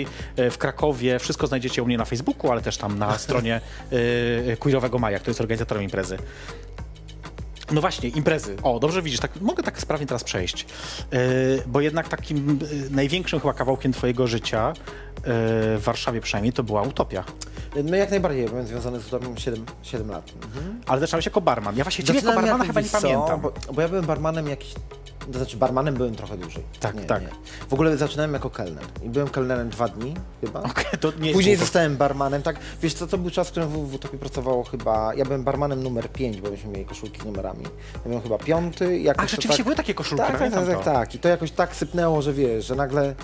w Krakowie. Wszystko znajdziecie u mnie na Facebooku, ale też tam na stronie y, Queerowego Maja, który jest organizatorem imprezy. No właśnie, imprezy. O, dobrze widzisz, tak, mogę tak sprawnie teraz przejść. Yy, bo jednak takim yy, największym chyba kawałkiem twojego życia, yy, w Warszawie przynajmniej, to była Utopia. No jak najbardziej, byłem związany z Utopią 7, 7 lat. Mhm. Ale zaczynałeś jako barman. Ja właśnie ciebie jako barmana chyba nie co, pamiętam. Bo, bo ja byłem barmanem jakiś... To znaczy barmanem byłem trochę dłużej. Tak, nie, tak. Nie. W ogóle zaczynałem jako kelner. I byłem kelnerem dwa dni chyba. Okej, to nie Później jest zostałem barmanem, tak. Wiesz co, to był czas, w którym w, w Utopii pracowało chyba... Ja byłem barmanem numer 5, bo myśmy mieli koszulki z numerami. Ja byłem chyba piąty. Jakoś A, rzeczywiście tak, były takie koszulki, tak, tak, tak, tak, tak. I to jakoś tak sypnęło, że wiesz, że nagle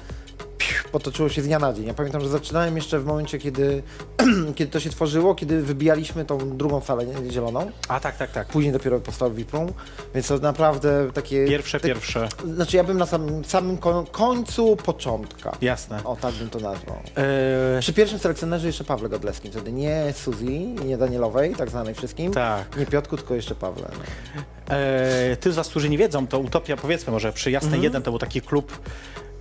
potoczyło się z dnia na dzień. Ja pamiętam, że zaczynałem jeszcze w momencie, kiedy, kiedy to się tworzyło, kiedy wybijaliśmy tą drugą falę nie, zieloną. A tak, tak, tak. Później dopiero powstał VIP-room, więc to naprawdę takie... Pierwsze, tak- pierwsze. Znaczy ja bym na samym, samym ko- końcu początka. Jasne. O, tak bym to nazwał. Yy, Przy pierwszym selekcjonerze jeszcze Pawle Godlewskim, wtedy nie Suzy, nie Danielowej, tak znanej wszystkim. Tak. Nie Piotku, tylko jeszcze Pawle. No. E, ty z was, którzy nie wiedzą, to Utopia, powiedzmy może, przy Jasnej Mhm. 1 to był taki klub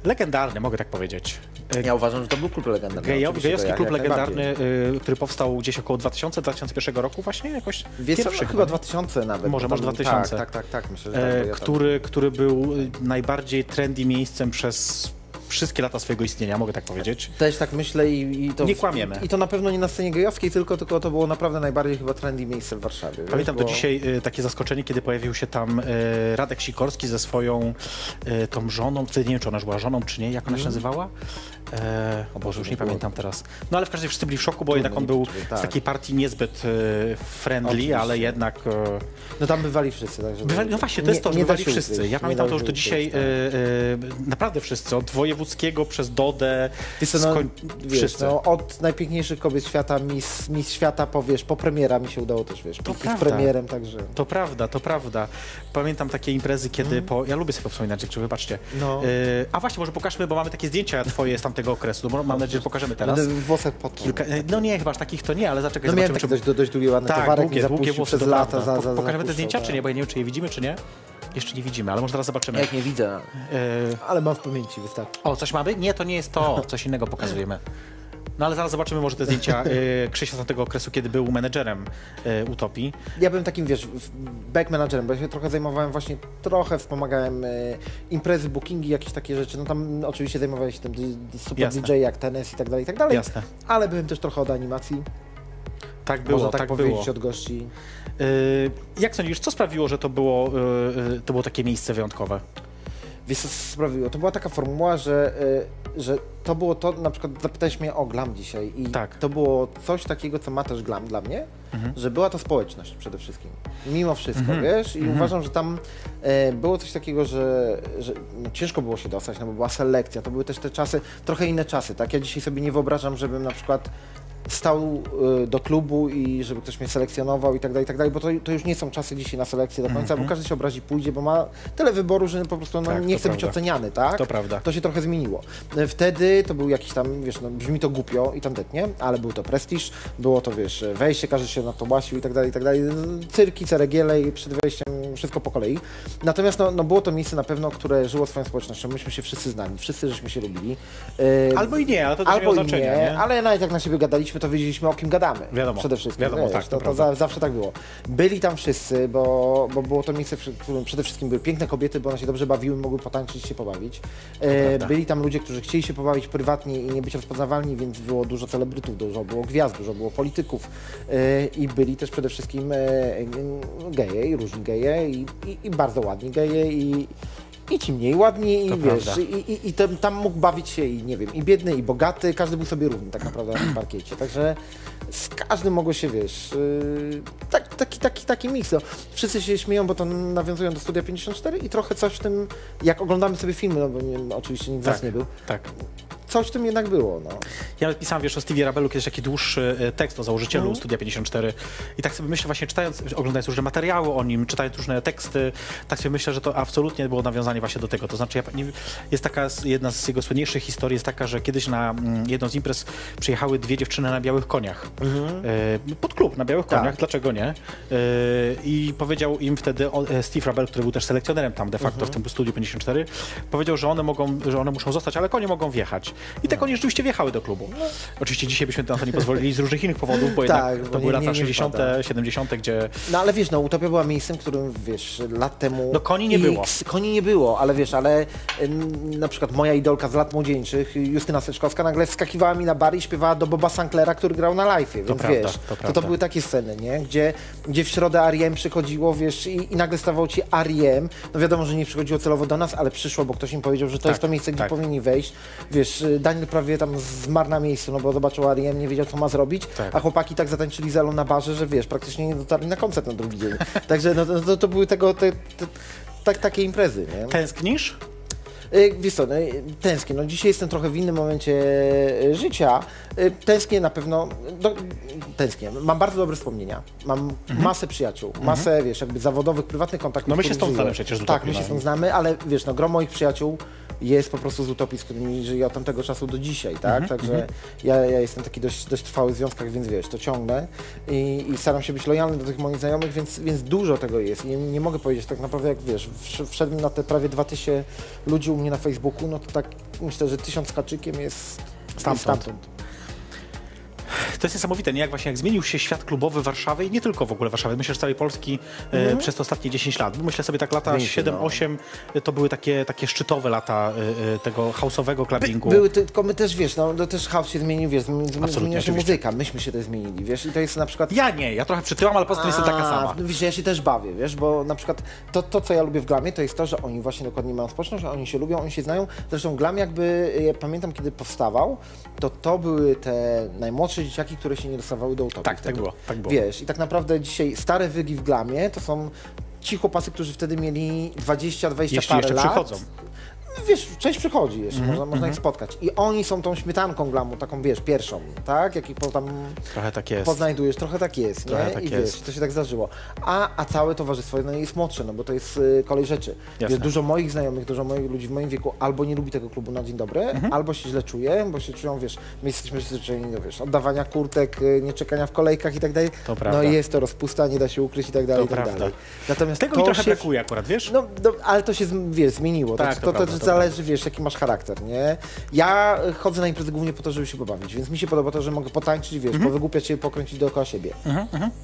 legendarny, mogę tak powiedzieć. E, Ja uważam, że to był klub legendarny. Gejo, gejowski klub jak legendarny, y, który powstał gdzieś około 2000-2001 roku właśnie jakoś? Wiesz Pierwszy no, chyba 2000 nawet. Może, może tam- 2000. Tak, tak, tak, tak myślę, że tak, e, który, który był y, najbardziej trendy miejscem przez wszystkie lata swojego istnienia, mogę tak powiedzieć. Też tak myślę i, i to... Nie kłamiemy. I to na pewno nie na scenie gejowskiej, tylko, tylko to było naprawdę najbardziej chyba trendy miejsce w Warszawie. wiesz, Pamiętam do bo- dzisiaj y, takie zaskoczenie, kiedy pojawił się tam y, Radek Sikorski ze swoją y, tą żoną, wtedy nie wiem, czy ona już była żoną, czy nie, jak ona się nazywała? E, o Boże, już nie nie pamiętam teraz. No ale w każdym razie wszyscy byli w szoku, bo Trudno jednak on nie był poczuć, z tak. takiej partii niezbyt y, friendly, Oczywiście. ale jednak... Y, No tam bywali wszyscy, także... Bywali, no właśnie, to jest to, że nie bywali wszyscy. Ja nie pamiętam to już do dzisiaj tak. e, e, naprawdę wszyscy, od Wojewódzkiego przez Dodę, Wiesz no, wiesz, no, od najpiękniejszych kobiet świata, Miss, Miss Świata, po, wiesz, po premiera mi się udało też, wiesz, To prawda. premierem, także... To prawda, to prawda. Pamiętam takie imprezy, kiedy po... Ja lubię sobie wspominać rzeczy, wybaczcie. No. E, a właśnie, może pokażmy, bo mamy takie zdjęcia twoje z tamtego okresu. No, mam nadzieję, że pokażemy teraz. Będę w włosach po to. Kilka... e, No nie, chyba takich to nie, ale zaczekaj, No zobaczymy, taki dość, dość długie, ładne Tak, towarek długie, długie włosy, przez lata. Za, za, Pokażemy te zdjęcia, czy tak. nie? Bo ja nie wiem, czy je widzimy, czy nie. Jeszcze nie widzimy, ale może teraz zobaczymy. Jak nie widzę, E, ale mam w pamięci, wystarczy. O, coś mamy? Nie, to nie jest to. Coś innego pokazujemy. No ale zaraz zobaczymy może te zdjęcia y, Krzysia z tego okresu, kiedy był menedżerem y, Utopii. Ja byłem takim, wiesz, w- back managerem, bo ja się trochę zajmowałem właśnie, trochę wspomagałem e, imprezy, bookingi, jakieś takie rzeczy. No tam oczywiście zajmowałem się tym d- d- super Jasne. DJ jak tenis i tak dalej, i tak dalej. Jasne. Ale byłem też trochę od animacji, Tak było, można tak, tak, powiedzieć było. od gości. Y, jak sądzisz, co sprawiło, że to było, y, y, to było takie miejsce wyjątkowe? Wiesz co sprawiło? To była taka formuła, że, że to było to, na przykład zapytałeś mnie o glam dzisiaj i Tak. to było coś takiego, co ma też glam dla mnie, że była to społeczność przede wszystkim. Mimo wszystko, wiesz? I uważam, że tam e, było coś takiego, że, że no, ciężko było się dostać, no bo była selekcja, to były też te czasy, trochę inne czasy, tak? Ja dzisiaj sobie nie wyobrażam, żebym na przykład stał y, do klubu i żeby ktoś mnie selekcjonował i tak dalej, i tak dalej, bo to, to już nie są czasy dzisiaj na selekcję do końca, bo każdy się obrazi pójdzie, bo ma tyle wyboru, że po prostu no, Mhm. Tak, nie chce być prawda. oceniany, tak? To prawda. To się trochę zmieniło. E, Wtedy to był jakiś tam, wiesz, no, brzmi to głupio i tandetnie, ale był to prestiż, było to, wiesz, wejście, każdy się na to łasił i tak dalej, i tak dalej. Cyrki, ceregiele i przed wejściem wszystko po kolei. Natomiast no, no było to miejsce na pewno, które żyło swoją społecznością. Myśmy się wszyscy znali, wszyscy żeśmy się lubili. E, Albo i nie, ale to też Albo nie, nie? ale nawet jak na siebie gadaliśmy, to wiedzieliśmy o kim gadamy. Wiadomo, Przede wszystkim. wiadomo, wiesz, tak, to to, to za, zawsze tak było. Byli tam wszyscy, bo, bo było to miejsce, w którym przede wszystkim były piękne kobiety, bo one się dobrze bawiły, mogły potańczyć się pobawić. E, byli tam ludzie, którzy chcieli się pobawić prywatnie i nie być rozpoznawalni, więc było dużo celebrytów, dużo było gwiazd, dużo było polityków. E, I byli też przede wszystkim e, geje i różni geje i, i, i bardzo ładni geje i i ci mniej ładni, To i wiesz, prawda. i, i, i tam, tam mógł bawić się i nie wiem, i biedny, i bogaty, każdy był sobie równy tak naprawdę na tym parkiecie. Także z każdym mogło się, wiesz, yy, tak, taki, taki, taki miks. No. Wszyscy się śmieją, bo to nawiązują do Studia 54 i trochę coś w tym, jak oglądamy sobie filmy, no bo nie, oczywiście nikt z nas Tak. nie był, Tak. Coś w tym jednak było, no. Ja nawet pisałem, wiesz, o Stevie Rabelu kiedyś taki dłuższy e, tekst o założycielu Mhm. Studia 54 i tak sobie myślę właśnie czytając, oglądając różne materiały o nim, czytając różne teksty, tak sobie myślę, że to absolutnie było nawiązanie właśnie do tego. To znaczy, ja, nie, jest taka, jedna z jego słynniejszych historii jest taka, że kiedyś na mm, jedną z imprez przyjechały dwie dziewczyny na białych koniach. E, pod klub na białych. Tak. koniach, dlaczego nie? E, I powiedział im wtedy Steve Rabel, który był też selekcjonerem tam de facto Mhm. w tym Studiu 54, powiedział, że one mogą, że one muszą zostać, ale konie mogą wjechać. I te konie rzeczywiście wjechały do klubu. Oczywiście dzisiaj byśmy na to nie pozwolili z różnych innych powodów, bo No. Tak, jednak bo to były nie- lata nie- nie 60., wypada. 70., gdzie No ale wiesz, no Utopia była miejscem, którym, wiesz, lat temu... No, koni nie było. Koni nie było, ale wiesz, ale na przykład moja idolka z lat młodzieńczych, Justyna Seczkowska, nagle wskakiwała mi na bar i śpiewała do Boba Sanklera, który grał na live'ie, więc prawda, wiesz, to to, to, były takie sceny, nie? Gdzie, gdzie w środę R.E.M. przychodziło, wiesz, i, i nagle stawał ci R.E.M. No wiadomo, że nie przychodziło celowo do nas, ale przyszło, bo ktoś im powiedział, że to Tak, jest to miejsce, gdzie tak. powinni wejść. Wiesz, Daniel prawie tam zmarł na miejscu, no bo zobaczył R.E.M., nie wiedział, co ma zrobić, Tak. a chłopaki tak zatańczyli zelo na barze, że wiesz, praktycznie nie dotarli na koncert na drugi dzień. Także no, to, to, to były tego, te, te, tak, takie imprezy, nie? tęsknisz? Y, Wiesz co, no, tęsknię. No, dzisiaj jestem trochę w innym momencie y, życia. Y, Tęsknię na pewno, do, tęsknię. Mam bardzo dobre wspomnienia. Mam masę przyjaciół, masę, wiesz, jakby zawodowych, prywatnych kontaktów. Mhm. No my z się stąd znamy żyję. przecież z Tak, my się no. stąd znamy, ale wiesz, no gro moich przyjaciół jest po prostu z utopii, z którymi żyję od tamtego czasu do dzisiaj, tak? Mhm, Także ja, ja jestem taki dość, dość trwały w związkach, więc wiesz, to ciągnę i, i staram się być lojalny do tych moich znajomych, więc, więc dużo tego jest. I nie, nie mogę powiedzieć tak naprawdę, jak wiesz, wsz- wszedłem na te prawie 2000 ludzi u mnie na Facebooku, no to tak myślę, że tysiąc haczykiem jest Stamtąd. jest stamtąd. To jest niesamowite, nie? Jak właśnie jak zmienił się świat klubowy Warszawy i nie tylko w ogóle Warszawy, myślę, że całej Polski e, przez te ostatnie 10 lat. Myślę sobie tak lata Więcej, no. 7-8 e, to były takie, takie szczytowe lata e, e, tego house'owego clubbingu. Były ty- tylko my też, wiesz, no to też house się zmienił, wiesz, zmi- zmieniła się muzyka, myśmy się też zmienili, wiesz, i to jest na przykład... Ja nie, ja trochę przytyłam, ale poza tym jestem taka sama. no Wiesz, ja się też bawię, wiesz, bo na przykład to, to, co ja lubię w glamie, to jest to, że oni właśnie dokładnie mają społeczność, że oni się lubią, oni się znają. Zresztą glam jakby, ja pamiętam kiedy powstawał, to to były te najmłodsze dzieciaki, które się nie dostawały do utopii. Tak, wtedy. tak było, tak było. Wiesz, i tak naprawdę dzisiaj stare wygi w glamie to są ci chłopacy, którzy wtedy mieli 20-20 Jeśli parę jeszcze lat. przychodzą. Wiesz, część przychodzi jeszcze, Mhm, można, można ich spotkać. I oni są tą śmietanką glamu, taką wiesz, pierwszą, tak? Jak ich po tam Trochę tak jest. poznajdujesz, trochę tak jest, Trochę nie? tak I jest. wiesz, to się tak zdarzyło. A, a całe towarzystwo no, jest młodsze, no bo to jest y, kolej rzeczy. Jasne. Wiesz, dużo moich znajomych, dużo moich ludzi w moim wieku albo nie lubi tego klubu na dzień dobry, Mhm. albo się źle czuje, bo się czują, wiesz, my jesteśmy przyzwyczajeni do, wiesz, oddawania kurtek, y, nie czekania w kolejkach i tak dalej. To prawda. No i jest to rozpusta, nie da się ukryć i tak dalej, To i tak prawda. dalej. Natomiast Tego mi trochę się... brakuje akurat, wiesz? No, no, ale to się, wiesz, zmieniło. Tak, to, to to, to zależy, wiesz, jaki masz charakter, nie? Ja chodzę na imprezy głównie po to, żeby się pobawić, więc mi się podoba to, że mogę potańczyć, wiesz, powygłupiać się, pokręcić dookoła siebie.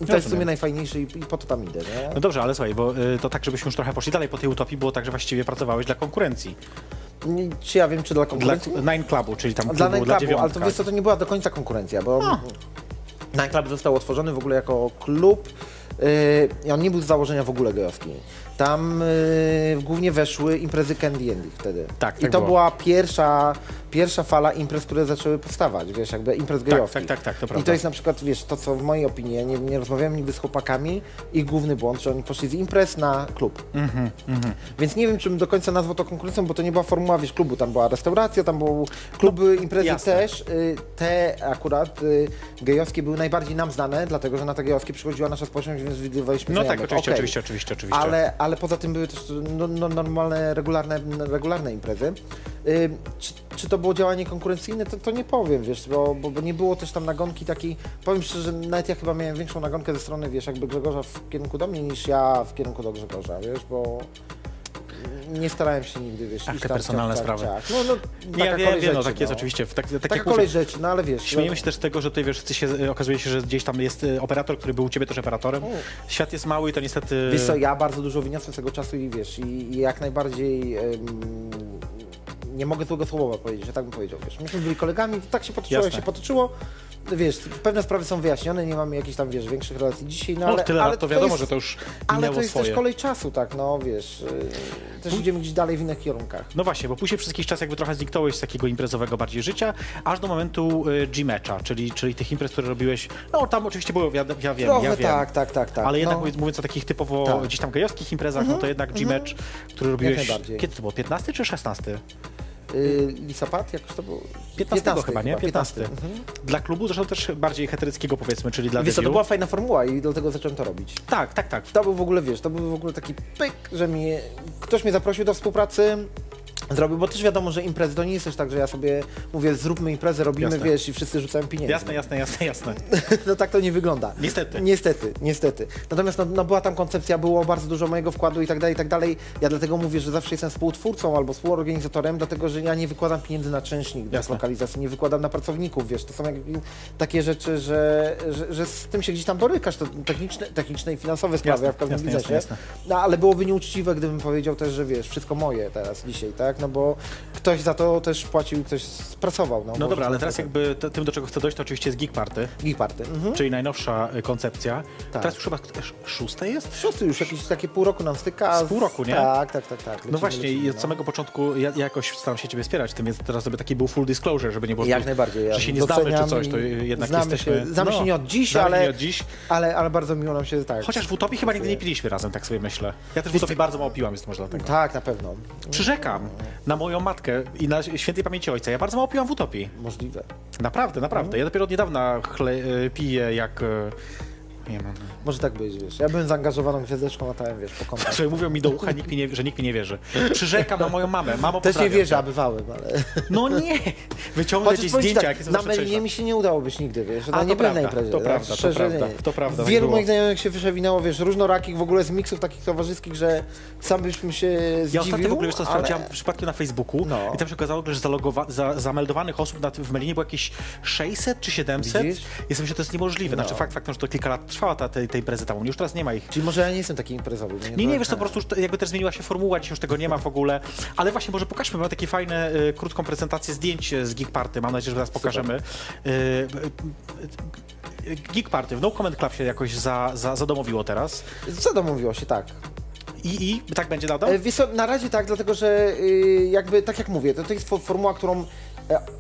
I to jest w sumie najfajniejsze i, i po to tam idę, nie? No dobrze, ale słuchaj, bo y, to tak, żebyśmy już trochę poszli dalej po tej utopii, było tak, że właściwie pracowałeś dla konkurencji. Nie- Czy ja wiem, czy dla Dla konkurencji? Nine Clubu, czyli tam Dla klubu, Nine dla Clubu, ale to wiesz co, to nie była do końca konkurencja, bo Nine Club został otworzony w ogóle jako klub yy, i on nie był z założenia w ogóle gejowski. Tam yy, głównie weszły imprezy Candy Andy wtedy. Tak, I tak to było. była pierwsza, pierwsza fala imprez, które zaczęły powstawać, wiesz, jakby imprez gejowskich. tak, tak, tak, to I prawda. to jest na przykład, wiesz, to co w mojej opinii, ja nie, nie rozmawiałem nigdy z chłopakami, ich główny błąd, że oni poszli z imprez na klub. Mhm, Więc nie wiem, czy bym do końca nazwał to konkurencją, bo to nie była formuła, wiesz, klubu, tam była restauracja, tam były kluby, imprezy No, jasne. też. Y, Te akurat y, gejowskie były najbardziej nam znane, dlatego że na te gejowskie przychodziła nasza społeczność, więc widywaliśmy No tak, oczywiście, Okej. oczywiście, oczywiście, oczywiście. Ale, ale poza tym były też no, no, normalne, regularne, regularne imprezy. Y, czy, czy to było działanie konkurencyjne, to, to nie powiem, wiesz, bo, bo, bo nie było też tam nagonki takiej, powiem szczerze, że nawet ja chyba miałem większą nagonkę ze strony, wiesz, jakby Grzegorza w kierunku do mnie, niż ja w kierunku do Grzegorza, wiesz, bo nie starałem się nigdy, wiesz, Ach, te tam, personalne sprawy. tak. No, no, taka Ja wiem, no tak jest oczywiście. Tak, tak Taka jak kolej mówię, rzeczy, no ale wiesz. Śmiejemy no, się też z tego, że tutaj wiesz, ty się, okazuje się, że gdzieś tam jest y, operator, który był u ciebie też operatorem. Świat jest mały i to niestety... Wiesz co, ja bardzo dużo wyniosłem z tego czasu i wiesz, i, i jak najbardziej nie mogę złego słowa powiedzieć, że tak bym powiedział, wiesz. Myśmy byli kolegami, tak się potoczyło, jak Jasne. się potoczyło. Wiesz, pewne sprawy są wyjaśnione, nie mamy jakichś tam, wiesz, większych relacji dzisiaj, no No, ale, tyle ale lat to wiadomo, jest, że to już Ale to jest swoje. też kolej czasu, tak, no wiesz, y, też idziemy gdzieś dalej w innych kierunkach. No właśnie, bo później przez jakiś czas jakby trochę zniknąłeś z takiego imprezowego bardziej życia, aż do momentu y, G-Matcha, czyli, czyli tych imprez, które robiłeś. No tam oczywiście było, ja, ja wiem, Trochę ja wiem. tak, tak, tak, tak. Ale jednak no, mówiąc, o takich typowo Tak. gdzieś tam gejowskich imprezach, no to jednak G-Match, który robiłeś. Kiedy to było? 15 czy 16? Y, Lisapad, jakoś to było? 15 chyba, nie? 15. Mhm. Dla klubu zresztą też bardziej heteryckiego powiedzmy, czyli dla Wiesz co, to była fajna formuła i dlatego zacząłem to robić. Tak, tak, tak. To był w ogóle, wiesz, to był w ogóle taki pyk, że mi, ktoś mnie zaprosił do współpracy, zrobił, bo też wiadomo, że imprezy to nie jest też tak, że ja sobie mówię, zróbmy imprezę, robimy, Jasne. wiesz, i wszyscy rzucają pieniędzy. Jasne, jasne, jasne, jasne. No tak to nie wygląda. Niestety. Niestety, niestety. Natomiast no, no była tam koncepcja, było bardzo dużo mojego wkładu i tak dalej, i tak dalej. Ja dlatego mówię, że zawsze jestem współtwórcą albo współorganizatorem, dlatego że ja nie wykładam pieniędzy na czynsznik do Jasne. lokalizacji, nie wykładam na pracowników, wiesz, to są jak, takie rzeczy, że, że, że z tym się gdzieś tam borykasz, to techniczne, techniczne i finansowe sprawy, Jasne, jak w każdym jasne, biznesie. jasne, No ale byłoby nieuczciwe, gdybym powiedział też, że wiesz, wszystko moje teraz, dzisiaj, tak? No bo ktoś za to też płacił, ktoś pracował. No, No dobra, ale teraz tak. jakby to, tym, do czego chcę dojść, to oczywiście jest Geek Party, Geek Party. Mhm. czyli najnowsza y, koncepcja. Tak. Teraz już chyba sz- szóste jest? Szósty już jakieś takie pół roku nam styka. Z pół roku, nie? Tak, tak, tak. tak. No Lecimy, właśnie, lecimy, i od no. samego początku ja, ja jakoś staram się ciebie wspierać tym, więc teraz żeby taki był full disclosure, żeby nie było, Jak że- najbardziej. Ja że się nie znamy czy coś, to jednak znamy jesteśmy... Się, znamy się nie od dziś, ale, nie od dziś. ale, ale bardzo miło nam się tak. Chociaż w Utopii chyba nigdy nie piliśmy razem, tak sobie myślę. Ja też w Utopii bardzo mało piłam, jest może dlatego. Tak, na pewno. Przyrzekam na moją matkę i na świętej pamięci ojca. Ja bardzo mało piłam w Utopii. Możliwe. Naprawdę, naprawdę. Ja dopiero od niedawna chle, y, piję jak... Nie wiem. Może tak być, wiesz. Ja byłem zaangażowaną gwiazdeczką, latałem, wiesz, po kątach. Słuchaj, mówią mi do ucha, nikt mi nie, że nikt mi nie wierzy. Przyrzekam na moją mamę. Mamo, Też nie wierzę, a bywałem, ale... No nie! Wyciągnę ci zdjęcia, tak, jakie na Melinie mi się nie udało być nigdy, wiesz. A, No, to nie byłem na prawda, imprezie. to tak, prawda, to szczerze, prawda, nie. to prawda, Wielu moich znajomych się wyszewinęło, wiesz, różnorakich w ogóle z miksów takich towarzyskich, że sam byśmy się zdziwił, Ja ostatnio w ogóle wiesz co, ale- sprawdziłam w przypadku na Facebooku No. i tam się okazało, że za, zameldowanych osób na, w Melinie było jakieś 600 czy 700. Widzisz? Jestem że to jest niemożliwe. Znaczy No. fakt faktem, że to kilka lat trwała ta, tej, tej imprezy tam. Już teraz nie ma ich. Czyli może ja nie jestem taki imprezowy. bo Nie, nie, wiesz, to po prostu jakby też zmieniła się formuła, dziś już tego nie ma w ogóle. Ale właśnie może pokażmy, mamy takie fajne, y, krótką prezentację zdjęć z Geek Party. Mam nadzieję, że teraz pokażemy. Y, y, y, Geek Party w No Comment Club się jakoś za, za, zadomowiło teraz. Mówiło się, tak. I, I tak będzie nadal? E, Wiesz co, na razie tak, dlatego że y, jakby, tak jak mówię, to, to jest fo- formuła, którą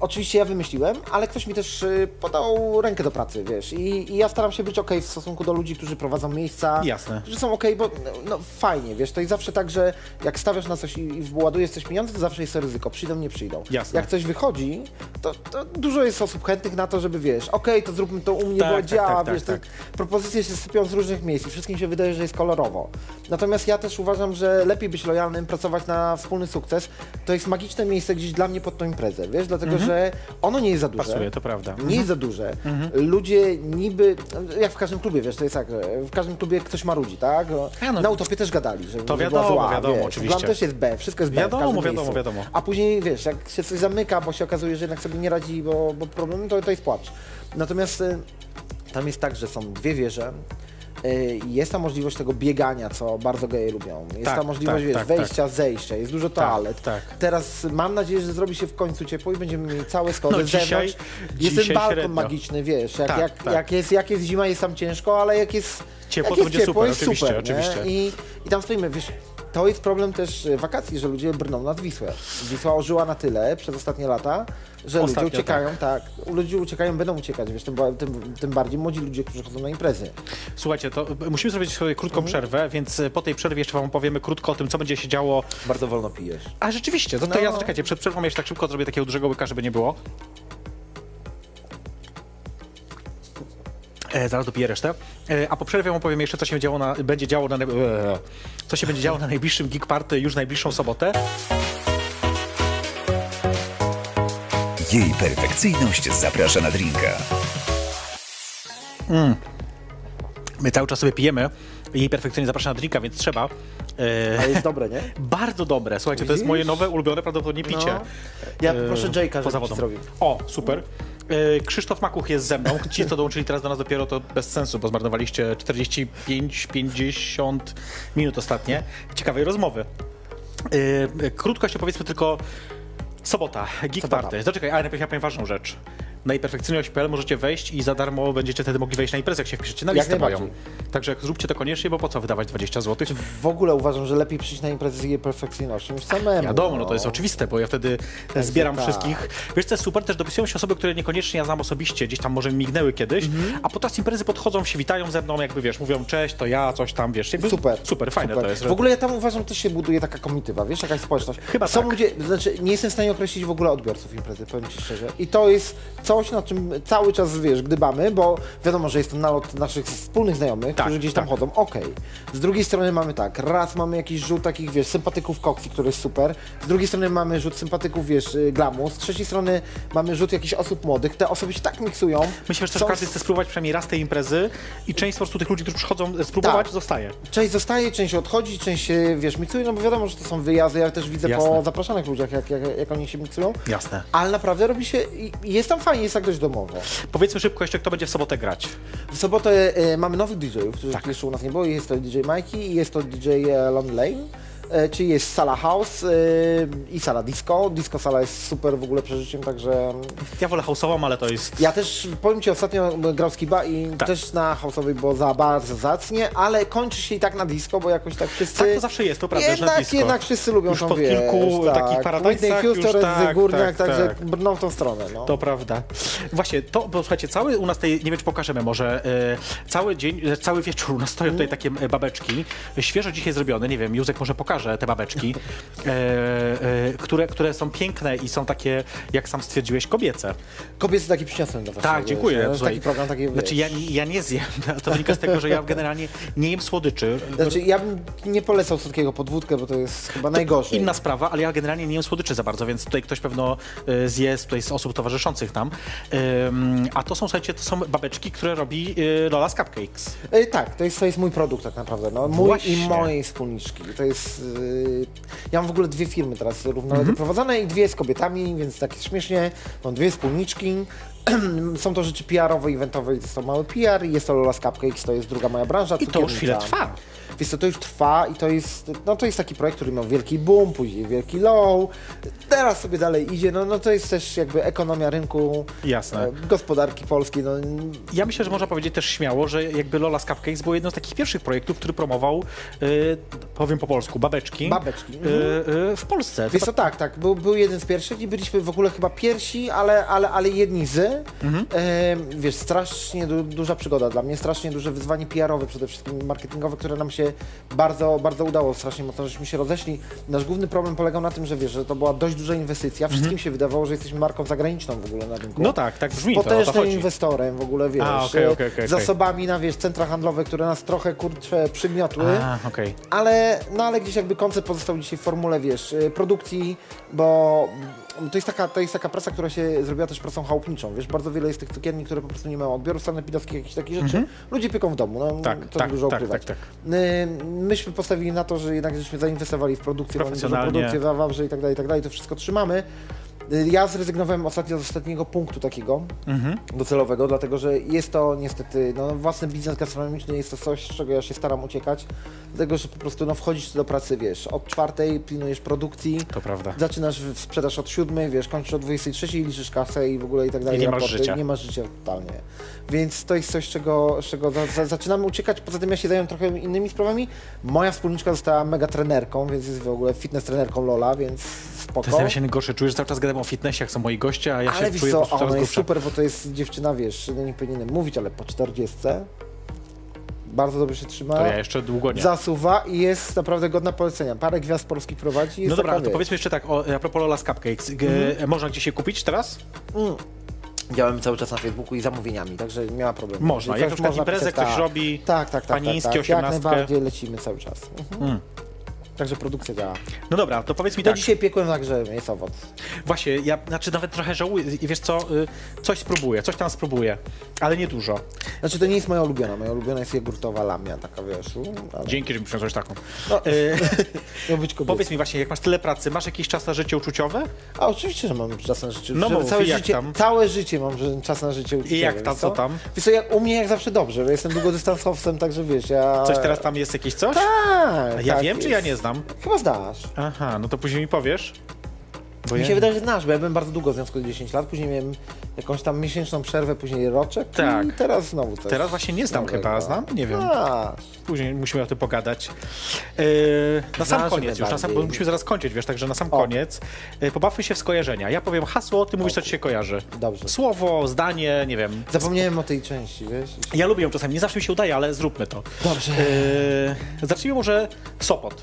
oczywiście ja wymyśliłem, ale ktoś mi też y, podał rękę do pracy, wiesz, i, i ja staram się być okej w stosunku do ludzi, którzy prowadzą miejsca, Jasne. którzy są okej, bo no, no fajnie, wiesz, to jest zawsze tak, że jak stawiasz na coś i, i coś pieniądze, to zawsze jest to ryzyko, przyjdą, nie przyjdą. Jasne. Jak coś wychodzi, to, to dużo jest osób chętnych na to, żeby wiesz, okej, to zróbmy to u mnie, Tak, bo tak, działa, tak, wiesz, tak, te propozycje się sypią z różnych miejsc i wszystkim się wydaje, że jest kolorowo. Natomiast ja też uważam, że lepiej być lojalnym, pracować na wspólny sukces. To jest magiczne miejsce gdzieś dla mnie pod tą imprezę, wiesz, dlatego że ono nie jest za duże. Pasuje, to prawda. Nie jest za duże. Ludzie niby, jak w każdym klubie, wiesz, to jest tak, że w każdym klubie ktoś marudzi, tak? A, no. Na utopie też gadali, że To wiadomo, była zła, wiadomo, wiesz. oczywiście. Plan też jest B, wszystko jest B Wiadomo, wiadomo, wiadomo. A później, wiesz, jak się coś zamyka, bo się okazuje, że jednak sobie nie radzi, bo, bo problem, to, to jest płacz. Natomiast y, tam jest tak, że są dwie wieże, jest ta możliwość tego biegania, co bardzo geje lubią. Jest Tak, ta możliwość, tak, wiesz, tak, wejścia, zejścia, jest dużo toalet. tak. Teraz mam nadzieję, że zrobi się w końcu ciepło i będziemy mieli całe schody No z zewnątrz. Jest ten balkon średnio. magiczny, wiesz, jak, Tak, jak, tak. jak, jest, jak jest zima, jest tam ciężko, ale jak jest Ciepło, jak to jest będzie ciepło, super, jest oczywiście, super, oczywiście. I, I tam stoimy, wiesz, to jest problem też e, wakacji, że ludzie brną nad Wisłę. Wisła ożyła na tyle przez ostatnie lata, że Ostatnio, ludzie uciekają, tak. ludzie uciekają, będą uciekać, wiesz, tym, tym, tym bardziej młodzi ludzie, którzy chodzą na imprezy. Słuchajcie, to y, musimy zrobić sobie krótką przerwę, więc y, po tej przerwie jeszcze wam opowiemy krótko o tym, co będzie się działo. Bardzo wolno pijesz. A rzeczywiście, to, to No. ja zaczekajcie, przed przerwą jeszcze tak szybko zrobię takiego dużego łyka, żeby nie było. E, zaraz dopiję resztę. E, a po przerwie opowiem jeszcze, co się działo na, będzie działo na, e, co się będzie działo na najbliższym Geek Party już najbliższą sobotę. Jej perfekcyjność zaprasza na drinka. My cały czas sobie pijemy. Jej perfekcyjnie zapraszam na drinka, więc trzeba. E, A jest dobre, nie? bardzo dobre. Słuchajcie, to jest moje nowe, ulubione prawdopodobnie picie. No. Ja E, proszę Jake'a, żeby ci zrobił. O, super. E, Krzysztof Makuch jest ze mną. Ci, co dołączyli teraz do nas dopiero, to bez sensu, bo zmarnowaliście 45-50 minut ostatnie ciekawej rozmowy. E, Krótko jeszcze powiedzmy tylko sobota, Geek Sobota. Party. Zaczekaj, ale najpierw ja powiem ważną rzecz. Na iperfekcyjność.pl możecie wejść i za darmo będziecie wtedy mogli wejść na imprezę, jak się wpiszecie na listę moją. Także zróbcie to koniecznie, bo po co wydawać 20 zł? W ogóle uważam, że lepiej przyjść na imprezę z jej perfekcyjnością niż samemu. Wiadomo, no to jest oczywiste, bo ja wtedy zbieram tak. wszystkich. Wiesz, co jest super, też dopisują się osoby, które niekoniecznie ja znam osobiście, gdzieś tam może mignęły kiedyś, Mhm. a podczas imprezy podchodzą, się witają ze mną, jakby wiesz, mówią cześć, to ja, coś tam, wiesz. Jakby Super. Super, fajne super. to jest. W ogóle ja tam uważam, też się buduje taka komitywa, wiesz, jakaś społeczność. Chyba Są tak. ludzie, znaczy nie jestem w stanie określić w ogóle odbiorców imprezy, powiem Ci szczerze. I to jest coś, na czym cały czas, wiesz, gdybamy, bo wiadomo, że jest to nalot naszych wspólnych znajomych, Tak, którzy gdzieś tam tak. chodzą, okej. Z drugiej strony mamy tak, raz mamy jakiś rzut takich, wiesz, sympatyków Coxi, który jest super, z drugiej strony mamy rzut sympatyków, wiesz, y, glamu, z trzeciej strony mamy rzut jakichś osób młodych, te osoby się tak miksują. Myślę, że też Są- każdy chce spróbować przynajmniej raz tej imprezy i część po prostu tych ludzi, którzy przychodzą e, spróbować, Tak. zostaje. Część zostaje, część odchodzi, część się, wiesz, miksuje, no bo wiadomo, że to są wyjazdy, ja też widzę Jasne. po zapraszanych ludziach, jak, jak, jak oni się miksują. Jasne. Ale naprawdę robi się, jest tam fajnie, jest tak dość domowo. Powiedzmy szybko jeszcze, kto będzie w sobotę grać. W sobotę e, mamy nowych DJ-ów, których Tak. jeszcze u nas nie było. Jest to DJ Mikey i jest to DJ e, Lon Lane. E, czyli jest sala house e, i sala disco. Disco sala jest super w ogóle przeżyciem, także Ja wolę house'ową, ale to jest... ja też, powiem Ci, ostatnio grał z Kiba i Tak. też na house'owej było za bardzo zacnie, ale kończy się i tak na disco, bo jakoś tak wszyscy... Tak to zawsze jest, to prawda, że na jednak, disco. jednak wszyscy lubią Już tą, po wiesz, kilku tak. takich paradajsach Whitney Houston, tak, Górniak, tak, także tak. brną w tą stronę, no. To prawda. Właśnie, to, bo słuchajcie, cały u nas tej, nie wiem czy pokażemy może, e, cały dzień, cały wieczór u nas stoją tutaj takie e, babeczki, świeżo dzisiaj zrobione, nie wiem, Józek może pokaże te babeczki, e, e, które, które są piękne i są takie, jak sam stwierdziłeś, kobiece. Kobiety taki przyniosłem do was. Tak, dziękuję. Wiesz, Słuchaj, taki program, taki, Znaczy ja, nie- ja nie zjem, to wynika z tego, że ja generalnie nie jem słodyczy. Znaczy, ja bym nie polecał słodkiego podwódkę, bo to jest chyba najgorzej. Inna sprawa, ale ja generalnie nie jem słodyczy za bardzo, więc tutaj ktoś pewno e, zje z- tutaj z osób towarzyszących nam. Ym, a to są, słuchajcie, to są babeczki, które robi e, Lola z Cupcakes. E, tak, to jest, to jest mój produkt tak naprawdę. No. Mój Właśnie. i mojej wspólniczki. To jest. Ja mam w ogóle dwie firmy teraz równolegle Mhm. prowadzone i dwie z kobietami, więc tak śmiesznie. Mam dwie wspólniczki. Są to rzeczy PR-owe, eventowe, jest to mały PR, jest to Lola's Cupcakes, to jest druga moja branża. I to już chwilę trwa. Więc to, to już trwa i to jest, no to jest taki projekt, który miał wielki boom, później wielki low, teraz sobie dalej idzie, no, no to jest też jakby ekonomia rynku, Jasne. e, gospodarki polskiej, no Ja myślę, że można powiedzieć też śmiało, że jakby Lola z Cupcakes było jedno z takich pierwszych projektów, który promował, y, powiem po polsku, babeczki, Babeczki, y, mhm. w Polsce. Wiesz co, tak, tak, był, był jeden z pierwszych i byliśmy w ogóle chyba pierwsi, ale, ale, ale jedni z. E, wiesz, strasznie du duża przygoda dla mnie, strasznie duże wyzwanie PR-owe przede wszystkim, marketingowe, które nam się bardzo, bardzo udało, strasznie mocno żeśmy się rozeszli. Nasz główny problem polegał na tym, że wiesz, że to była dość duża inwestycja, wszystkim się wydawało, że jesteśmy marką zagraniczną w ogóle na rynku. No tak, tak brzmi Z to, o to potężnym chodzi. inwestorem w ogóle, wiesz, A, okej, okej, okej, zasobami na, wiesz, centra handlowe, które nas trochę, kurczę, przygniotły. A, okej. Ale, no ale gdzieś jakby koncept pozostał dzisiaj w formule, wiesz, y, produkcji, bo to jest taka, to jest taka prasa, która się zrobiła też prasą chałupniczą, wiesz, bardzo wiele jest tych cukierni, które po prostu nie mają odbioru sanepidowskich, jakichś takich rzeczy. Ludzie pieką w domu, no Mhm. Tak, to tak, dużo tak, ukrywać. tak, Y, Myśmy postawili na to, że jednak żeśmy zainwestowali w produkcję, mamy dużą Profesjonalnie. produkcję w Wawrze i tak dalej, i tak dalej, to wszystko trzymamy. Y, Ja zrezygnowałem ostatnio z ostatniego punktu takiego Mhm. docelowego, dlatego że jest to niestety, no, własny biznes gastronomiczny jest to coś, z czego ja się staram uciekać, dlatego że po prostu no, wchodzisz do pracy, wiesz, od czwartej pilnujesz produkcji, To prawda. zaczynasz sprzedaż od siódmej, wiesz, kończysz o 23 i liczysz kasę i w ogóle i tak dalej. I nie masz raporty. życia. Nie masz życia totalnie. Więc to jest coś, z czego, z czego za, za, zaczynamy uciekać. Poza tym ja się zająłem trochę innymi sprawami. Moja wspólniczka została mega trenerką, więc jest w ogóle fitness trenerką Lola, więc spoko. To jest ja się najgorsze, czujesz, cały czas gadam o fitnessie, jak są moi goście, a ja Ale się wiesz czuję po co, prostu coraz ona jest grubsza. super, bo to jest dziewczyna, wiesz, no nie powinienem mówić, ale po 40 bardzo dobrze się trzyma. To ja jeszcze długo nie. Zasuwa i jest naprawdę godna polecenia. Parę gwiazd polskich prowadzi. Jest No dobra, taka, to powiedzmy jeszcze tak, o, a propos Lola's Cupcakes. Mhm. Można gdzieś je kupić teraz? Działamy cały czas na Facebooku i zamówieniami, także nie ma problemu. Można. Jak na przykład można imprezę pisać, ktoś tak. robi, Tak, tak, tak. panińskie, tak, tak. Jak 18. najbardziej lecimy cały czas. Mhm. Mm. Także produkcja działa. No dobra, to powiedz mi To tak. dzisiaj piekłem także jest owoc. Właśnie, ja znaczy nawet trochę żałuję. I wiesz co, y, coś spróbuję, coś tam spróbuję, ale nie dużo. Znaczy to nie jest moja ulubiona. Moja ulubiona jest jogurtowa lamia, taka wiesz. u, Ale... Dzięki, że mi przyniosłeś taką. No, Y, miał być kobieta. powiedz mi właśnie, jak masz tyle pracy, masz jakiś czas na życie uczuciowe? A oczywiście, że mam czas na życie. No Że mów, całe, jak życie tam? całe życie mam że- czas na życie uczuciowe. I jak wiesz tam, co tam? Wiesz co, jak, u mnie jak zawsze dobrze, bo jestem długodystansowcem, także wiesz, ja... Coś teraz tam jest jakieś coś? Tak, A ja tak wiem, czy jest. ja nie znam? Chyba znasz. Aha, no to później mi powiesz. Bo Mi ja... się wydaje, że znasz, bo ja byłem bardzo długo w związku z 10 lat, później miałem jakąś tam miesięczną przerwę, później roczek Tak. i teraz znowu coś. Teraz właśnie nie znam nowego. chyba, znam? Nie wiem. A, Później musimy o tym pogadać. Yy, na sam koniec już, na sam, bo musimy zaraz kończyć, wiesz, także na sam O. koniec. Yy, pobawmy się w skojarzenia. Ja powiem hasło, ty mówisz, co ci się kojarzy. Dobrze. Słowo, zdanie, nie wiem. Zapomniałem o tej części, wiesz? Ja lubię ją czasami, nie zawsze mi się udaje, ale zróbmy to. Dobrze. Yy, zacznijmy może Sopot,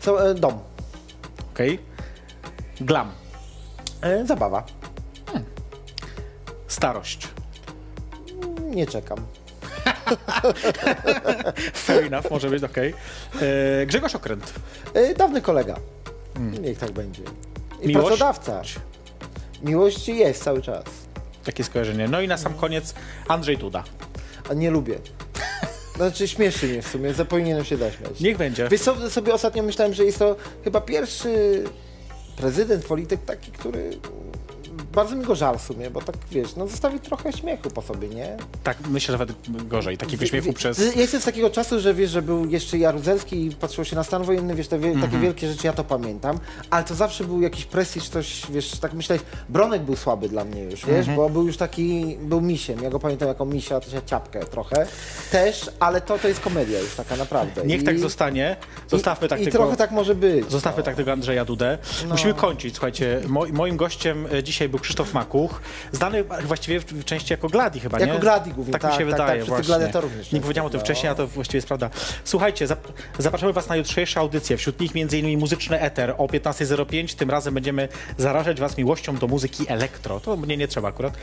Co, e, dom. okej? Glam, E, zabawa. starość. Nie czekam. Fair enough, może być, okej. Yy, Grzegorz Okręt, E, dawny kolega. Niech tak będzie. I Hmm. Miłość? pracodawca. Miłość jest cały czas. takie skojarzenie. No i na sam koniec Andrzej Duda. A nie lubię. Znaczy śmieszy mnie w sumie, za powinienem się zaśmiać. Niech będzie. Wiesz co, sobie ostatnio myślałem, że jest to chyba pierwszy prezydent, polityk taki, który... Bardzo mi go żal w sumie, bo tak wiesz, no zostawi trochę śmiechu po sobie, nie? Tak, myślę, że nawet gorzej, takiego śmiechu przez... Jestem z takiego czasu, że wiesz, że był jeszcze Jaruzelski i patrzyło się na stan wojenny, wiesz, te wie, Mhm. takie wielkie rzeczy, ja to pamiętam, ale to zawsze był jakiś prestiż, coś, wiesz, tak myślałeś, Bronek był słaby dla mnie już, wiesz, Mhm. bo był już taki, był misiem, ja go pamiętam jako misia, to się ciapkę trochę, też, ale to, to jest komedia już taka naprawdę. Niech I, tak zostanie. Zostawmy i, tak I tego... trochę tak może być. Zostawmy no. tak tego Andrzeja Dudę. Musimy kończyć, słuchajcie. Mo moim gościem e, dzisiaj był Krzysztof Makuch, znany właściwie w, w części jako Gladi chyba, Jako nie? Gladi głównie, Tak, mi tak, się tak, wydaje tak, przez tych właśnie. jeszcze. Nie powiedziałem o tym wcześniej, a to właściwie jest prawda. Słuchajcie, zap zapraszamy was na jutrzejsze audycje. Wśród nich m.in. Muzyczny Eter o 15.05. Tym razem będziemy zarażać was miłością do muzyki elektro. To mnie nie trzeba akurat.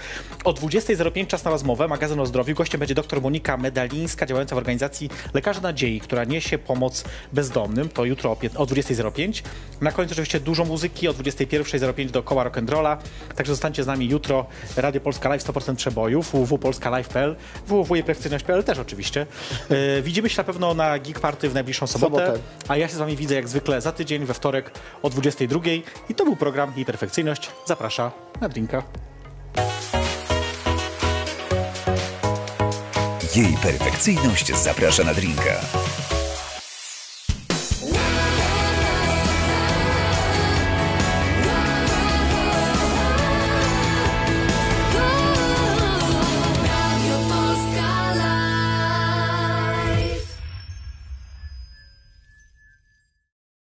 O 20.05 czas na rozmowę, magazyn o zdrowiu. Gościem będzie dr Monika Medalińska, działająca w organizacji Lekarze Nadziei, która niesie pomoc bezdomnym. To jutro o, o 20.05. Na końcu oczywiście dużo muzyki o 21.05 do koła rock'n'rolla. Także zostańcie z nami jutro. Radio Polska Live 100% przebojów, www.polskalive.pl, www.perfekcyjność.pl też oczywiście. E, widzimy się na pewno na Geek Party w najbliższą sobotę, Sobotę. a ja się z wami widzę jak zwykle za tydzień we wtorek o 22.00 i to był program Jej Perfekcyjność. Zaprasza na drinka. Jej perfekcyjność zaprasza na drinka.